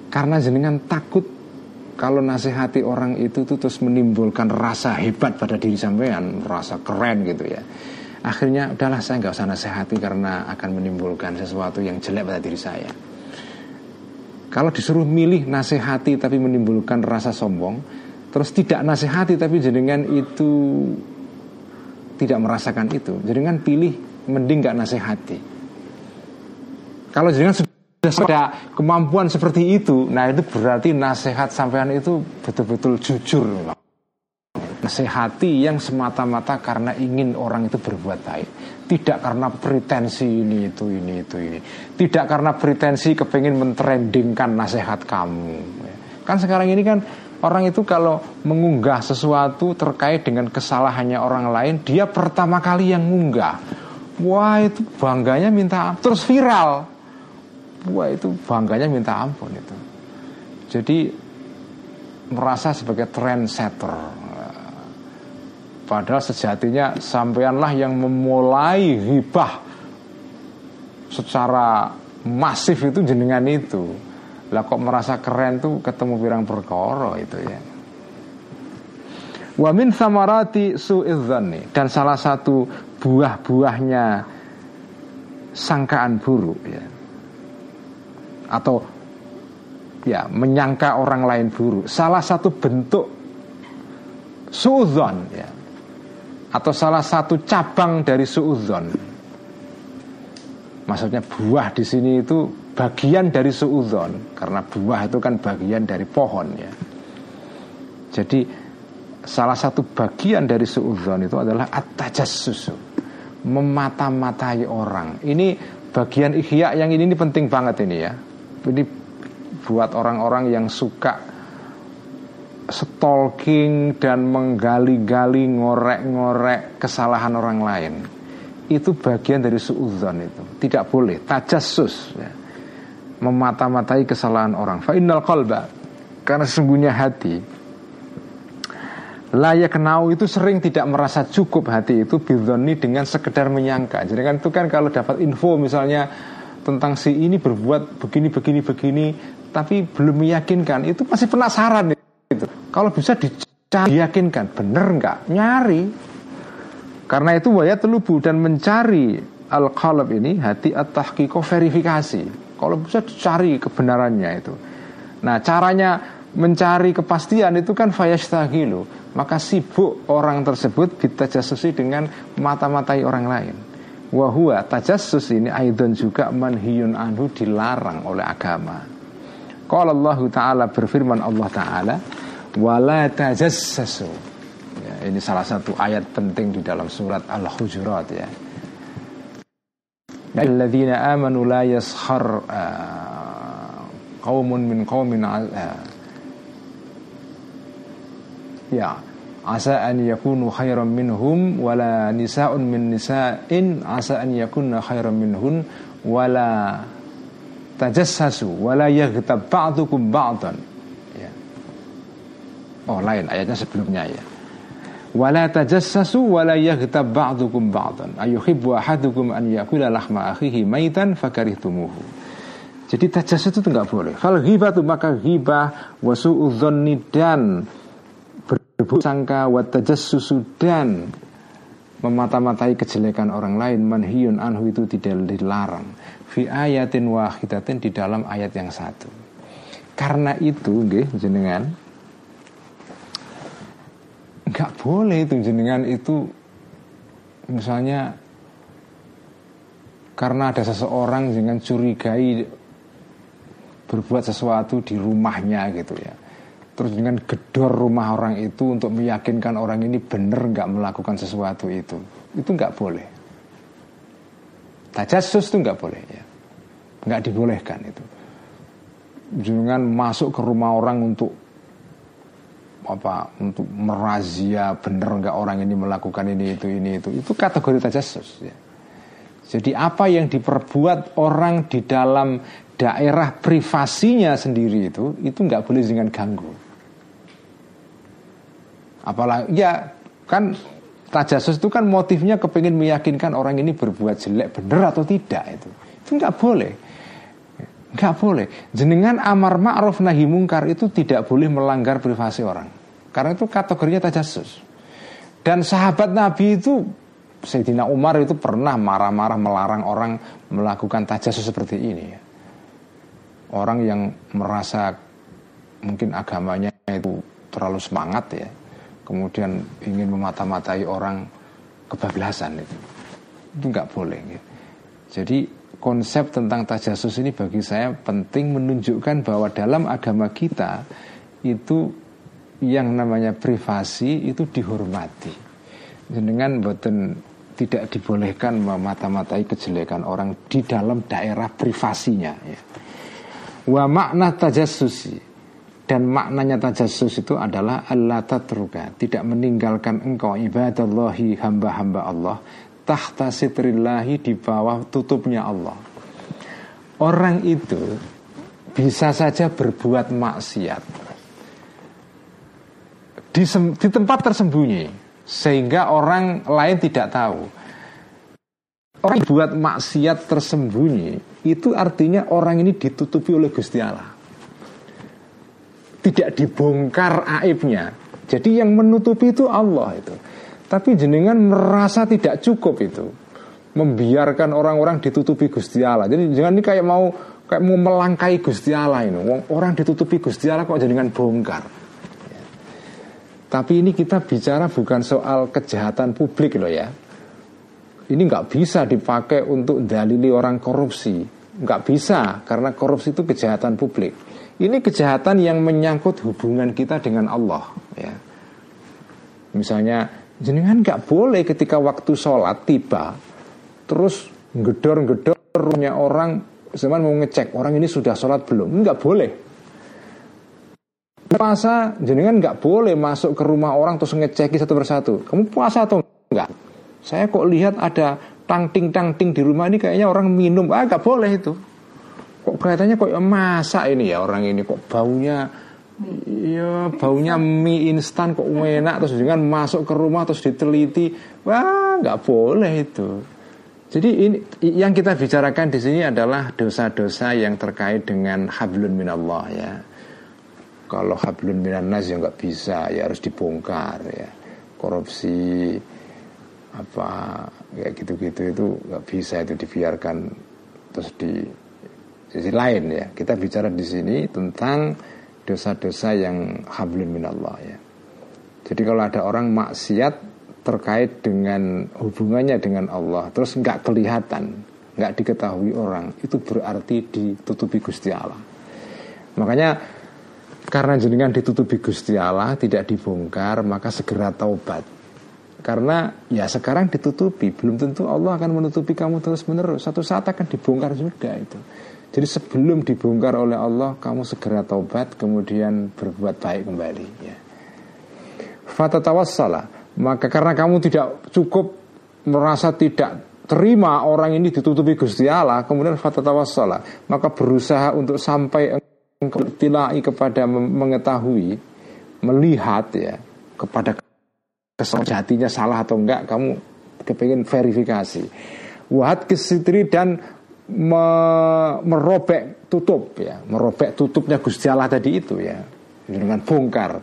karena jenengan takut kalau nasihati orang itu tuh terus menimbulkan rasa hebat pada diri sampean, rasa keren gitu ya. Akhirnya udahlah saya nggak usah nasihati karena akan menimbulkan sesuatu yang jelek pada diri saya. Kalau disuruh milih nasihati tapi menimbulkan rasa sombong, terus tidak nasihati tapi jenengan itu tidak merasakan itu, jenengan pilih mending nggak nasihati. Kalau jenengan ada kemampuan seperti itu, nah itu berarti nasihat sampean itu betul-betul jujur. Nasihati yang semata-mata karena ingin orang itu berbuat baik, tidak karena pretensi ini itu ini itu ini, tidak karena pretensi kepingin mentrendingkan nasihat kamu. Kan sekarang ini kan orang itu kalau mengunggah sesuatu terkait dengan kesalahannya orang lain, dia pertama kali yang mengunggah. Wah itu bangganya minta terus viral Wah itu bangganya minta ampun itu Jadi merasa sebagai trendsetter Padahal sejatinya sampeanlah yang memulai hibah secara masif itu jenengan itu. Lah kok merasa keren tuh ketemu pirang perkara itu ya. Wa min samarati su'idzani dan salah satu buah-buahnya sangkaan buruk ya atau ya menyangka orang lain buruk. Salah satu bentuk suudzon ya atau salah satu cabang dari suudzon. Maksudnya buah di sini itu bagian dari suudzon karena buah itu kan bagian dari pohon ya. Jadi salah satu bagian dari suudzon itu adalah at-tajassus memata-matai orang. Ini bagian ihya yang ini, ini penting banget ini ya ini buat orang-orang yang suka stalking dan menggali-gali ngorek-ngorek kesalahan orang lain itu bagian dari suudzon itu. Tidak boleh. Tajassus ya. memata-matai kesalahan orang. Fa innal karena sesungguhnya hati. Layak kenau itu sering tidak merasa cukup hati itu bidhoni dengan sekedar menyangka. Jadi kan itu kan kalau dapat info misalnya tentang si ini berbuat begini begini begini tapi belum meyakinkan itu masih penasaran itu. Kalau bisa diyakinkan bener nggak? Nyari Karena itu wayat telubu dan mencari al-qalb ini hati at-tahqiqo verifikasi. Kalau bisa cari kebenarannya itu. Nah, caranya mencari kepastian itu kan fayastahilu. Maka sibuk orang tersebut jasusi dengan mata-matai orang lain. Wahua tajassus ini aidon juga manhiyun anhu dilarang oleh agama. Kalau Allah Ta'ala berfirman Allah Ta'ala Wala tajassasu Ini salah satu ayat penting di dalam surat Al-Hujurat ya. Alladzina amanu la yaskhar uh, qaumun min qaumin uh, ya asa an yakunu khairan minhum wala nisaun min nisa'in asa an yakunna khairan minhun wala tajassasu wala yaghtab ba'dukum ba'dan. Ya. Oh lain ayatnya sebelumnya ya wala tajassasu wala yaghtab ba'dukum ba'dan. Ayuhibbu ahadukum an yakula lahma akhihi maitan fakarihtumuhu jadi tajassus itu enggak boleh. Fal ghibatu maka ghibah wasu'udzanni dan berburuk sangka susu dan memata-matai kejelekan orang lain manhiyun anhu itu tidak dilarang. Fi ayatin wahidatin di dalam ayat yang satu. Karena itu nggih jenengan nggak boleh itu jenengan itu misalnya karena ada seseorang dengan curigai berbuat sesuatu di rumahnya gitu ya. Terus dengan gedor rumah orang itu untuk meyakinkan orang ini benar nggak melakukan sesuatu itu. Itu nggak boleh. Tajasus itu nggak boleh ya. Nggak dibolehkan itu. Jangan masuk ke rumah orang untuk apa untuk merazia benar nggak orang ini melakukan ini itu ini itu itu kategori tajasus ya jadi apa yang diperbuat orang di dalam daerah privasinya sendiri itu itu nggak boleh dengan ganggu Apalagi ya kan tajasus itu kan motifnya kepingin meyakinkan orang ini berbuat jelek benar atau tidak itu. Itu nggak boleh. Nggak boleh. Jenengan amar ma'ruf nahi mungkar itu tidak boleh melanggar privasi orang. Karena itu kategorinya tajasus. Dan sahabat Nabi itu Sayyidina Umar itu pernah marah-marah melarang orang melakukan tajasus seperti ini. Orang yang merasa mungkin agamanya itu terlalu semangat ya kemudian ingin memata-matai orang kebablasan itu itu nggak boleh ya. jadi konsep tentang tajasus ini bagi saya penting menunjukkan bahwa dalam agama kita itu yang namanya privasi itu dihormati dengan boten tidak dibolehkan memata-matai kejelekan orang di dalam daerah privasinya ya. wa makna tajasusi dan maknanya tajasus itu adalah Allah tatruka Tidak meninggalkan engkau ibadallahi hamba-hamba Allah Tahta sitrillahi di bawah tutupnya Allah Orang itu bisa saja berbuat maksiat di, di tempat tersembunyi Sehingga orang lain tidak tahu Orang buat maksiat tersembunyi Itu artinya orang ini ditutupi oleh Gusti Allah tidak dibongkar aibnya. Jadi yang menutupi itu Allah itu. Tapi jenengan merasa tidak cukup itu. Membiarkan orang-orang ditutupi Gusti Allah. Jadi jangan ini kayak mau kayak mau melangkai Gusti Allah ini. Orang ditutupi Gusti Allah kok jenengan bongkar. Tapi ini kita bicara bukan soal kejahatan publik loh ya. Ini nggak bisa dipakai untuk dalili orang korupsi. Nggak bisa karena korupsi itu kejahatan publik. Ini kejahatan yang menyangkut hubungan kita dengan Allah ya. Misalnya jenengan nggak boleh ketika waktu sholat tiba Terus gedor-gedor rumahnya orang Zaman mau ngecek orang ini sudah sholat belum Nggak boleh Puasa jenengan nggak boleh masuk ke rumah orang terus ngeceki satu persatu. Kamu puasa atau enggak? Saya kok lihat ada tang-ting-tang-ting di rumah ini kayaknya orang minum. Ah nggak boleh itu. Kok kelihatannya kok masak ini ya orang ini. Kok baunya ya baunya mie instan kok enak. Terus dengan masuk ke rumah terus diteliti. Wah nggak boleh itu. Jadi ini yang kita bicarakan di sini adalah dosa-dosa yang terkait dengan hablun minallah ya kalau hablun minan nas ya nggak bisa ya harus dibongkar ya. Korupsi apa ya gitu-gitu itu nggak bisa itu dibiarkan terus di sisi lain ya. Kita bicara di sini tentang dosa-dosa yang hablum minallah ya. Jadi kalau ada orang maksiat terkait dengan hubungannya dengan Allah terus nggak kelihatan nggak diketahui orang itu berarti ditutupi Gusti Allah. Makanya karena jenengan ditutupi Gusti Allah tidak dibongkar maka segera taubat karena ya sekarang ditutupi, belum tentu Allah akan menutupi kamu terus menerus. Satu saat akan dibongkar juga itu. Jadi sebelum dibongkar oleh Allah, kamu segera taubat, kemudian berbuat baik kembali. Ya. Fatatawassala, maka karena kamu tidak cukup merasa tidak terima orang ini ditutupi Gusti Allah, kemudian fatatawassala, maka berusaha untuk sampai tilai kepada mengetahui, melihat ya kepada kesejatinya salah atau enggak kamu kepingin verifikasi. Wahat kesitri dan me, merobek tutup ya. Merobek tutupnya Gusti Allah tadi itu ya. Dengan bongkar.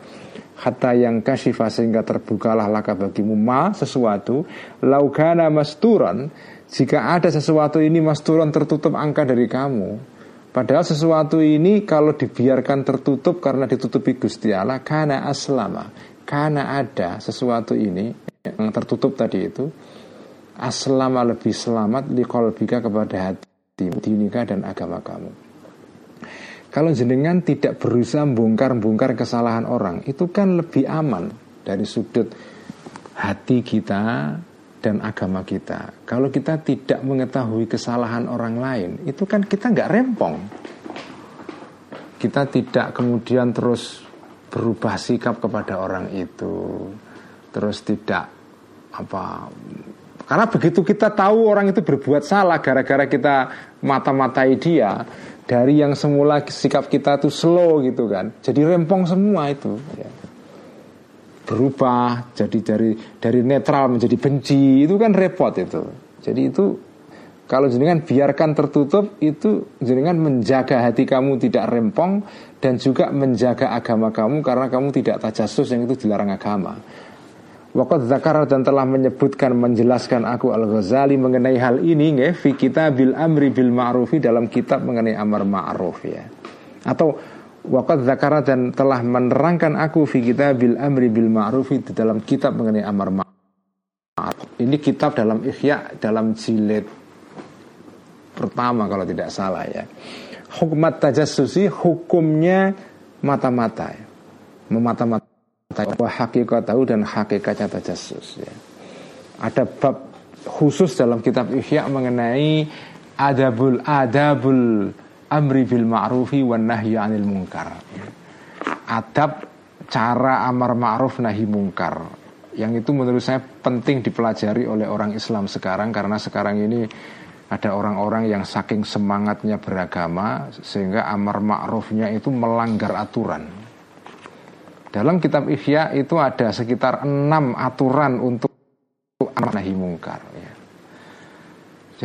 Hatta yang kasifah sehingga terbukalah laka bagimu ma sesuatu. Laukana masturan jika ada sesuatu ini masturan tertutup angka dari kamu Padahal sesuatu ini kalau dibiarkan tertutup karena ditutupi Gusti Allah karena aslama. Karena ada sesuatu ini yang tertutup tadi itu aslama lebih selamat di kolbika kepada hati dinika dan agama kamu. Kalau jenengan tidak berusaha bongkar-bongkar kesalahan orang itu kan lebih aman dari sudut hati kita dan agama kita. Kalau kita tidak mengetahui kesalahan orang lain, itu kan kita nggak rempong. Kita tidak kemudian terus berubah sikap kepada orang itu terus tidak apa karena begitu kita tahu orang itu berbuat salah gara-gara kita mata-matai dia dari yang semula sikap kita tuh slow gitu kan jadi rempong semua itu ya. Berubah jadi dari dari netral menjadi benci itu kan repot itu jadi itu kalau jenengan biarkan tertutup itu jenengan menjaga hati kamu tidak rempong dan juga menjaga agama kamu karena kamu tidak tajasus yang itu dilarang agama. Waqad zakar dan telah menyebutkan menjelaskan aku Al-Ghazali mengenai hal ini nge, fi bil amri bil ma'rufi dalam kitab mengenai amar ma'ruf ya. Atau waqad zakar dan telah menerangkan aku fi bil amri bil ma'rufi di dalam kitab mengenai amar ma'ruf. Ini kitab dalam Ihya dalam jilid pertama kalau tidak salah ya. Hukmat tajassusi hukumnya mata-mata ya. Memata-mata hakikat tahu dan hakikatnya tajassus ya. Ada bab khusus dalam kitab Ihya mengenai adabul adabul amri bil ma'rufi wan nahyi 'anil munkar. Adab cara amar ma'ruf nahi mungkar yang itu menurut saya penting dipelajari oleh orang Islam sekarang karena sekarang ini ada orang-orang yang saking semangatnya beragama sehingga amar ma'rufnya itu melanggar aturan. Dalam kitab Ihya itu ada sekitar enam aturan untuk amar nahi mungkar. Ya.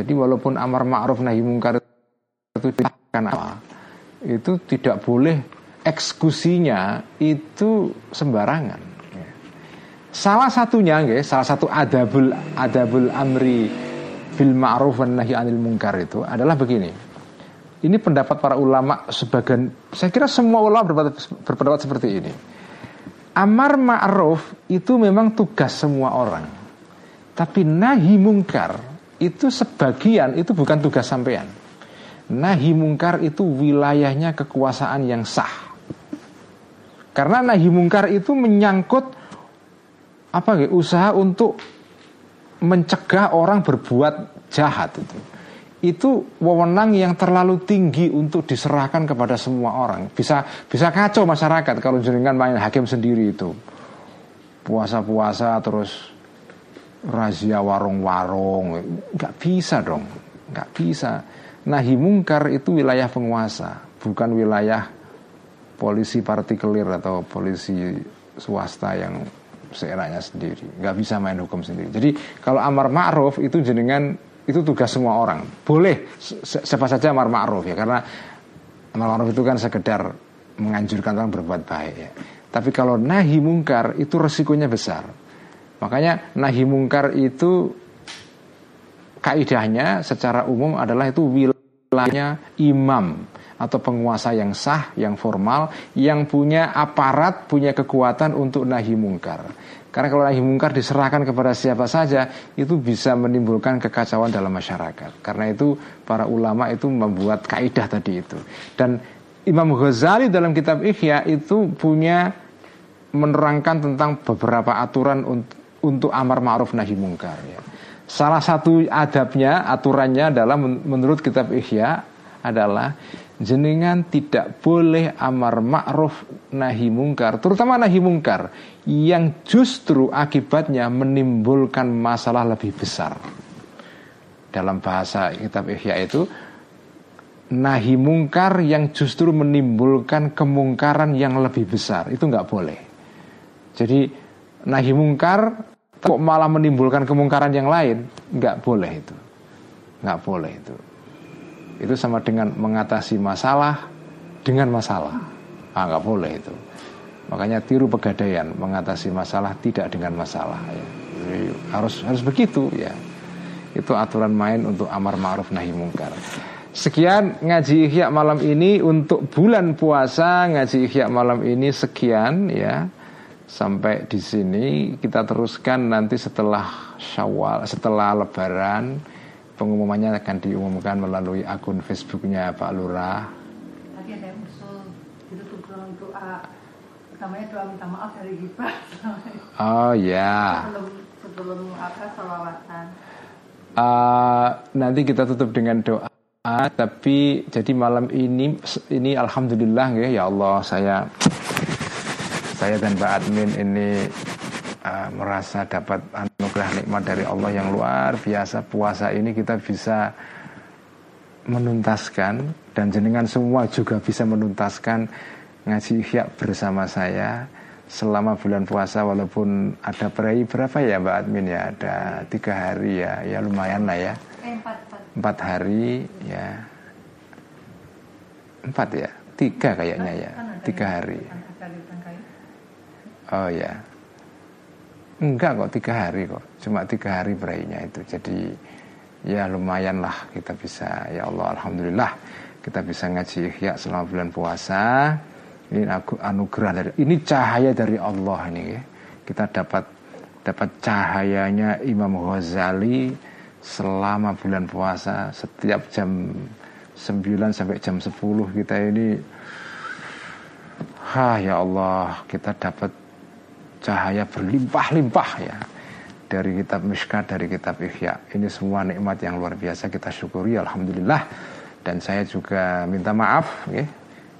Jadi walaupun amar ma'ruf nahi mungkar itu apa, itu tidak boleh eksekusinya itu sembarangan. Salah satunya, salah satu adabul adabul amri bil ma'ruf wan nahi anil munkar itu adalah begini. Ini pendapat para ulama sebagian saya kira semua ulama berpendapat, berpendapat seperti ini. Amar ma'ruf itu memang tugas semua orang. Tapi nahi mungkar itu sebagian itu bukan tugas sampean. Nahi mungkar itu wilayahnya kekuasaan yang sah. Karena nahi mungkar itu menyangkut apa ya, usaha untuk mencegah orang berbuat jahat itu. Itu wewenang yang terlalu tinggi untuk diserahkan kepada semua orang. Bisa bisa kacau masyarakat kalau jenengan main hakim sendiri itu. Puasa-puasa terus razia warung-warung. Nggak bisa dong. Nggak bisa nahi mungkar itu wilayah penguasa bukan wilayah polisi partikelir atau polisi swasta yang seenaknya sendiri. Nggak bisa main hukum sendiri. Jadi kalau amar ma'ruf itu jenengan itu tugas semua orang. Boleh siapa saja amar ma'ruf ya karena amar ma'ruf itu kan sekedar menganjurkan orang berbuat baik ya. Tapi kalau nahi mungkar itu resikonya besar. Makanya nahi mungkar itu kaidahnya secara umum adalah itu wilayahnya imam atau penguasa yang sah, yang formal, yang punya aparat, punya kekuatan untuk nahi mungkar. Karena kalau nahi mungkar diserahkan kepada siapa saja, itu bisa menimbulkan kekacauan dalam masyarakat. Karena itu para ulama itu membuat kaidah tadi itu. Dan Imam Ghazali dalam kitab Ihya itu punya menerangkan tentang beberapa aturan untuk untuk amar ma'ruf nahi mungkar ya. Salah satu adabnya, aturannya adalah menurut kitab Ihya adalah jenengan tidak boleh amar ma'ruf nahi mungkar, terutama nahi mungkar yang justru akibatnya menimbulkan masalah lebih besar. Dalam bahasa kitab Ihya itu nahi mungkar yang justru menimbulkan kemungkaran yang lebih besar itu nggak boleh. Jadi nahi mungkar kok malah menimbulkan kemungkaran yang lain? Nggak boleh itu. Nggak boleh itu. Itu sama dengan mengatasi masalah dengan masalah. Ah nggak boleh itu. Makanya tiru pegadaian mengatasi masalah tidak dengan masalah ya. Harus harus begitu ya. Itu aturan main untuk amar ma'ruf nahi mungkar. Sekian ngaji ihya malam ini untuk bulan puasa. Ngaji ihya malam ini sekian ya sampai di sini kita teruskan nanti setelah Syawal setelah Lebaran pengumumannya akan diumumkan melalui akun Facebooknya Pak Lurah. Tadi ada yang usul doa namanya doa minta maaf dari Gibah. Oh ya. Sebelum sebelum apa salawatan. Uh, nanti kita tutup dengan doa tapi jadi malam ini ini alhamdulillah ya ya Allah saya saya dan Pak Admin ini uh, merasa dapat anugerah nikmat dari Allah yang luar biasa. Puasa ini kita bisa menuntaskan dan jenengan semua juga bisa menuntaskan ngaji ihya bersama saya selama bulan puasa walaupun ada peraih berapa ya Mbak Admin ya? Ada tiga hari ya. Ya lumayan lah ya. Eh, empat, empat. empat hari ya. Empat ya? Tiga kayaknya ya. Tiga hari Oh ya, enggak kok tiga hari kok, cuma tiga hari berainya itu. Jadi ya lumayan lah kita bisa. Ya Allah, alhamdulillah kita bisa ngaji ya selama bulan puasa. Ini aku anugerah dari ini cahaya dari Allah ini ya. Kita dapat dapat cahayanya Imam Ghazali selama bulan puasa setiap jam 9 sampai jam 10 kita ini Ha ya Allah kita dapat cahaya berlimpah-limpah ya dari kitab Mishkat, dari kitab Ihya. Ini semua nikmat yang luar biasa kita syukuri alhamdulillah. Dan saya juga minta maaf ya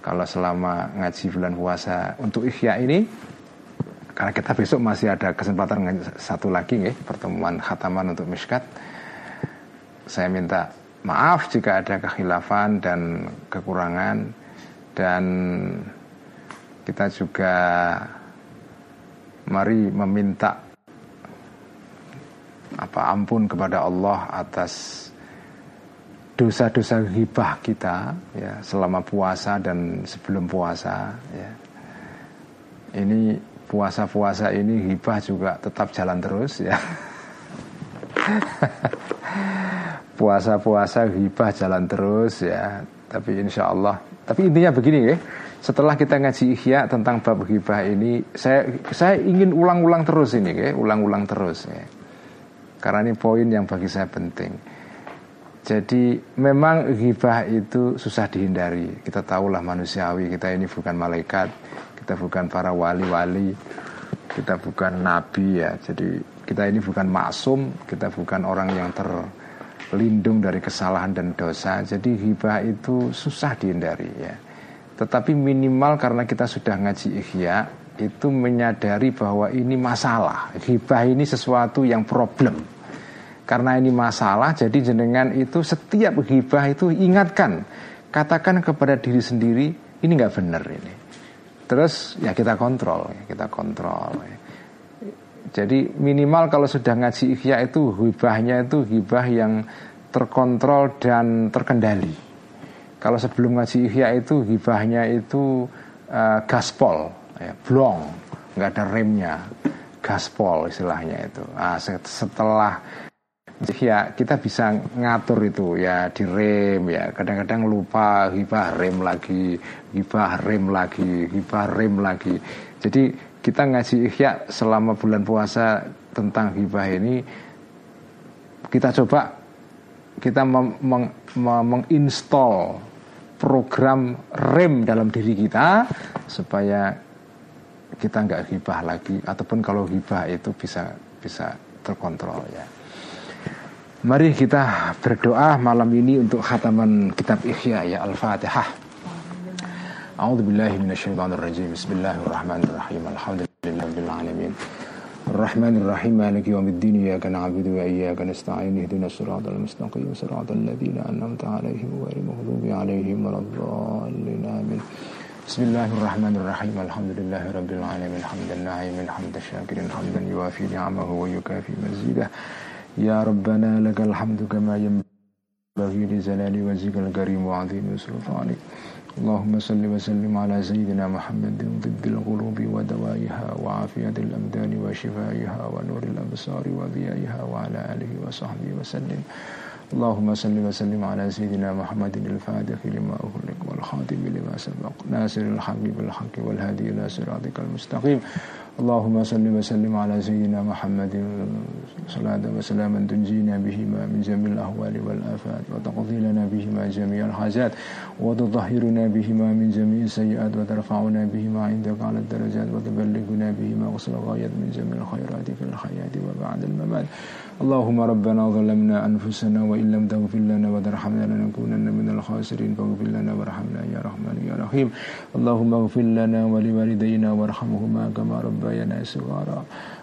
kalau selama ngaji bulan puasa untuk Ihya ini karena kita besok masih ada kesempatan satu lagi ya pertemuan khataman untuk Mishkat. Saya minta maaf jika ada kekhilafan dan kekurangan dan kita juga mari meminta apa ampun kepada Allah atas dosa-dosa hibah kita ya selama puasa dan sebelum puasa ya. Ini puasa-puasa ini hibah juga tetap jalan terus ya. Puasa-puasa hibah jalan terus ya. Tapi insya Allah. Tapi intinya begini ya setelah kita ngaji ihya tentang bab hibah ini saya saya ingin ulang-ulang terus ini ya. Ulang-ulang terus ya. Karena ini poin yang bagi saya penting. Jadi memang hibah itu susah dihindari. Kita tahulah manusiawi kita ini bukan malaikat kita bukan para wali-wali kita bukan nabi ya. Jadi kita ini bukan maksum kita bukan orang yang terlindung dari kesalahan dan dosa. Jadi hibah itu susah dihindari ya tetapi minimal karena kita sudah ngaji ihya itu menyadari bahwa ini masalah. Hibah ini sesuatu yang problem. Karena ini masalah, jadi jenengan itu setiap hibah itu ingatkan, katakan kepada diri sendiri, ini nggak benar ini. Terus ya kita kontrol, kita kontrol. Jadi minimal kalau sudah ngaji ihya itu hibahnya itu hibah yang terkontrol dan terkendali. Kalau sebelum ngaji ihya itu hibahnya itu uh, gaspol, ya, blong, nggak ada remnya. gaspol istilahnya itu. Nah, setelah ya kita bisa ngatur itu. Ya di rem ya. Kadang-kadang lupa hibah rem lagi hibah rem lagi hibah rem lagi. Jadi kita ngaji ihya selama bulan puasa tentang hibah ini kita coba kita menginstall program rem dalam diri kita supaya kita nggak hibah lagi ataupun kalau hibah itu bisa bisa terkontrol ya. Mari kita berdoa malam ini untuk khataman kitab Ihya ya Al-Fatihah. A'udzu billahi. Bismillahirrahmanirrahim. Alhamdulillahirabbil. الرحمن الرحيم مالك يوم الدين إياك نعبد وإياك نستعين اهدنا الصراط المستقيم صراط الذين أنعمت عليهم غير المغضوب عليهم ولا الضالين آمين. بسم الله الرحمن الرحيم الحمد لله رب العالمين حمدا نعيما حمد الشاكر حمدا يوافي نعمه ويكافي مزيده. يا ربنا لك الحمد كما ينبغي لجلال وجهك الكريم وعظيم سلطانك. اللهم صل وسلم على سيدنا محمد ضد القلوب ودوائها وعافية الأبدان وشفائها ونور الأبصار وضيائها وعلى آله وصحبه وسلم. اللهم صل وسلم على سيدنا محمد الفاتح لما أغلق والخاتم لما سبق ناصر الحق بالحق والهادي إلى صراطك المستقيم. اللهم صل وسلم على سيدنا محمد صلاة وسلاما تنجينا بهما من جميع الأهوال والآفات وتقضي لنا بهما جميع الحاجات وتطهرنا بهما من جميع السيئات وترفعنا بهما عندك على الدرجات وتبلغنا بهما وصل الغايات من جميع الخيرات في الحياة وبعد الممات. اللهم ربنا ظلمنا أنفسنا وإن لم تغفر لنا وترحمنا لنكونن من الخاسرين فاغفر لنا وارحمنا يا رحمن يا رحيم. اللهم اغفر لنا ولوالدينا وارحمهما كما ربيانا صغارا.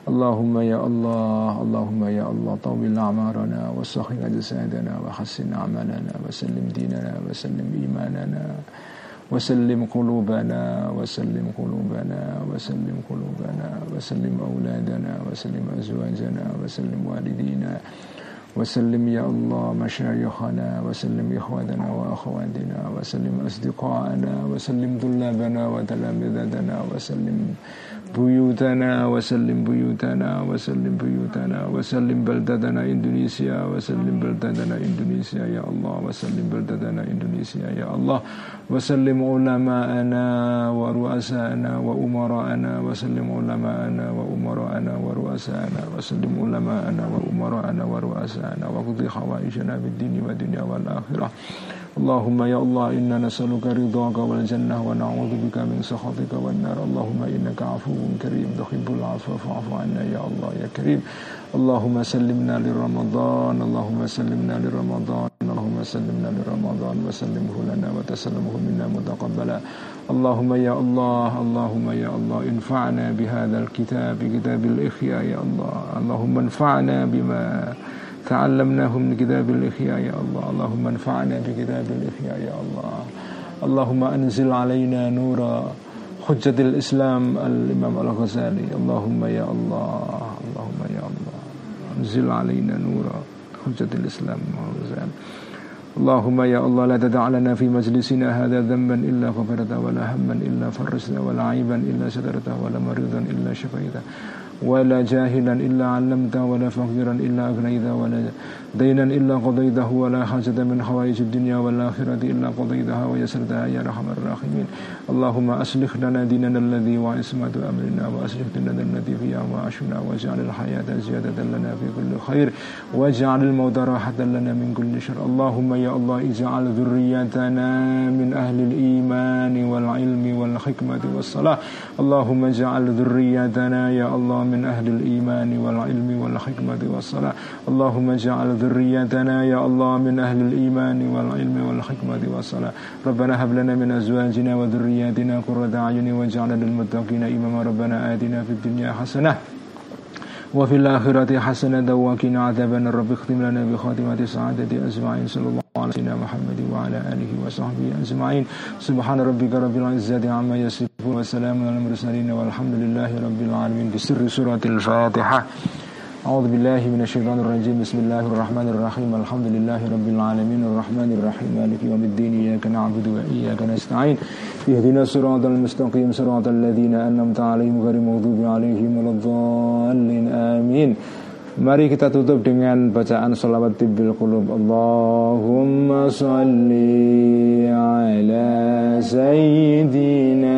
اللهم يا الله اللهم يا الله طول أعمارنا وسخر أجسادنا وحسن أعمالنا وسلم ديننا وسلم إيماننا. وسلم قلوبنا وسلم قلوبنا وسلم قلوبنا وسلم أولادنا وسلم أزواجنا وسلم والدينا وسلم يا الله مشايخنا وسلم إخواننا وأخواتنا وسلم أصدقائنا وسلم طلابنا وتلامذتنا وسلم بيوتنا وسلم بيوتنا وسلم بيوتنا وسلم بلدتنا إندونيسيا وسلم بلدتنا إندونيسيا يا الله وسلم بلدتنا إندونيسيا يا الله وسلم علماءنا ورؤساءنا وأمراءنا وسلم علماءنا وأمراءنا ورؤساءنا وسلم علماءنا وأمراءنا ورؤساءنا وقضي حوائجنا بالدين والدنيا والآخرة اللهم يا الله إنا نسألك رضاك والجنة ونعوذ بك من سخطك والنار. اللهم إنك عفو كريم تحب العفو فاعف عنا يا الله يا كريم. اللهم سلمنا لرمضان اللهم سلمنا لرمضان اللهم سلمنا لرمضان وسلمه لنا وتسلمه منا متقبلا. اللهم يا الله اللهم يا الله انفعنا بهذا الكتاب كتاب الإخياء يا الله. اللهم انفعنا بما تعلمناه من كتاب الإخياء يا الله. اللهم انفعنا بكتاب الإخياء يا الله. اللهم أنزل علينا نور حجة الإسلام. الإمام الغزالي اللهم يا الله اللهم يا الله. أنزل علينا نور حجة الإسلام. الغزالي اللهم يا الله لا تدع لنا في مجلسنا هذا ذنبا إلا غفرته ولا هما إلا فرجته ولا عيبا إلا سترته ولا مريضا إلا شفيته. ولا جاهلا إلا علمته ولا فقيرا إلا أغنيته ولا دينا إلا قضيته ولا حاجة من حوائج الدنيا والآخرة إلا قضيتها ويسرتها يا رحم الراحمين. اللهم أصلح لنا ديننا الذي وعصمة أمرنا وأصلح ديننا الذي فيها معاشنا واجعل الحياة زيادة لنا في كل خير واجعل الموت راحة لنا من كل شر. اللهم يا الله اجعل ذريتنا من أهل الإيمان والعلم والحكمة والصلاة اللهم اجعل ذريتنا يا الله من أهل الإيمان والعلم والحكمة والصلاة اللهم اجعل ذريتنا يا الله من أهل الإيمان والعلم والحكمة والصلاة. ربنا هب لنا من أزواجنا وذرياتنا قرة أعين واجعلنا للمتقين إماما. ربنا آتنا في الدنيا حسنة وفي الآخرة حسنة. وقنا عذاب الرب اختم لنا بخاتمة سعادة أجمعين. صلى الله على سيدنا محمد وعلى آله وصحبه أجمعين. سبحان ربك رب العزة عما يصفون. وسلام على المرسلين والحمد لله رب العالمين. بسر سورة الفاتحة. أعوذ بالله من الشيطان الرجيم بسم الله الرحمن الرحيم الحمد لله رب العالمين الرحمن الرحيم مالك يوم الدين إياك نعبد وإياك نستعين اهدنا الصراط المستقيم صراط الذين أنعمت عليهم غير المغضوب عليهم ولا الضالين آمين Mari kita tutup dengan bacaan salawat tibbil qulub. Allahumma salli ala sayyidina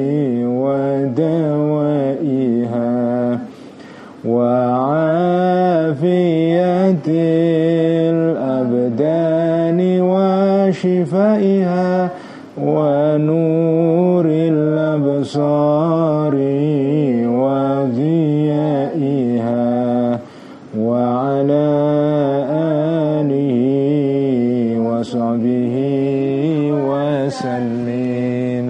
ودوائها وعافية الأبدان وشفائها ونور الأبصار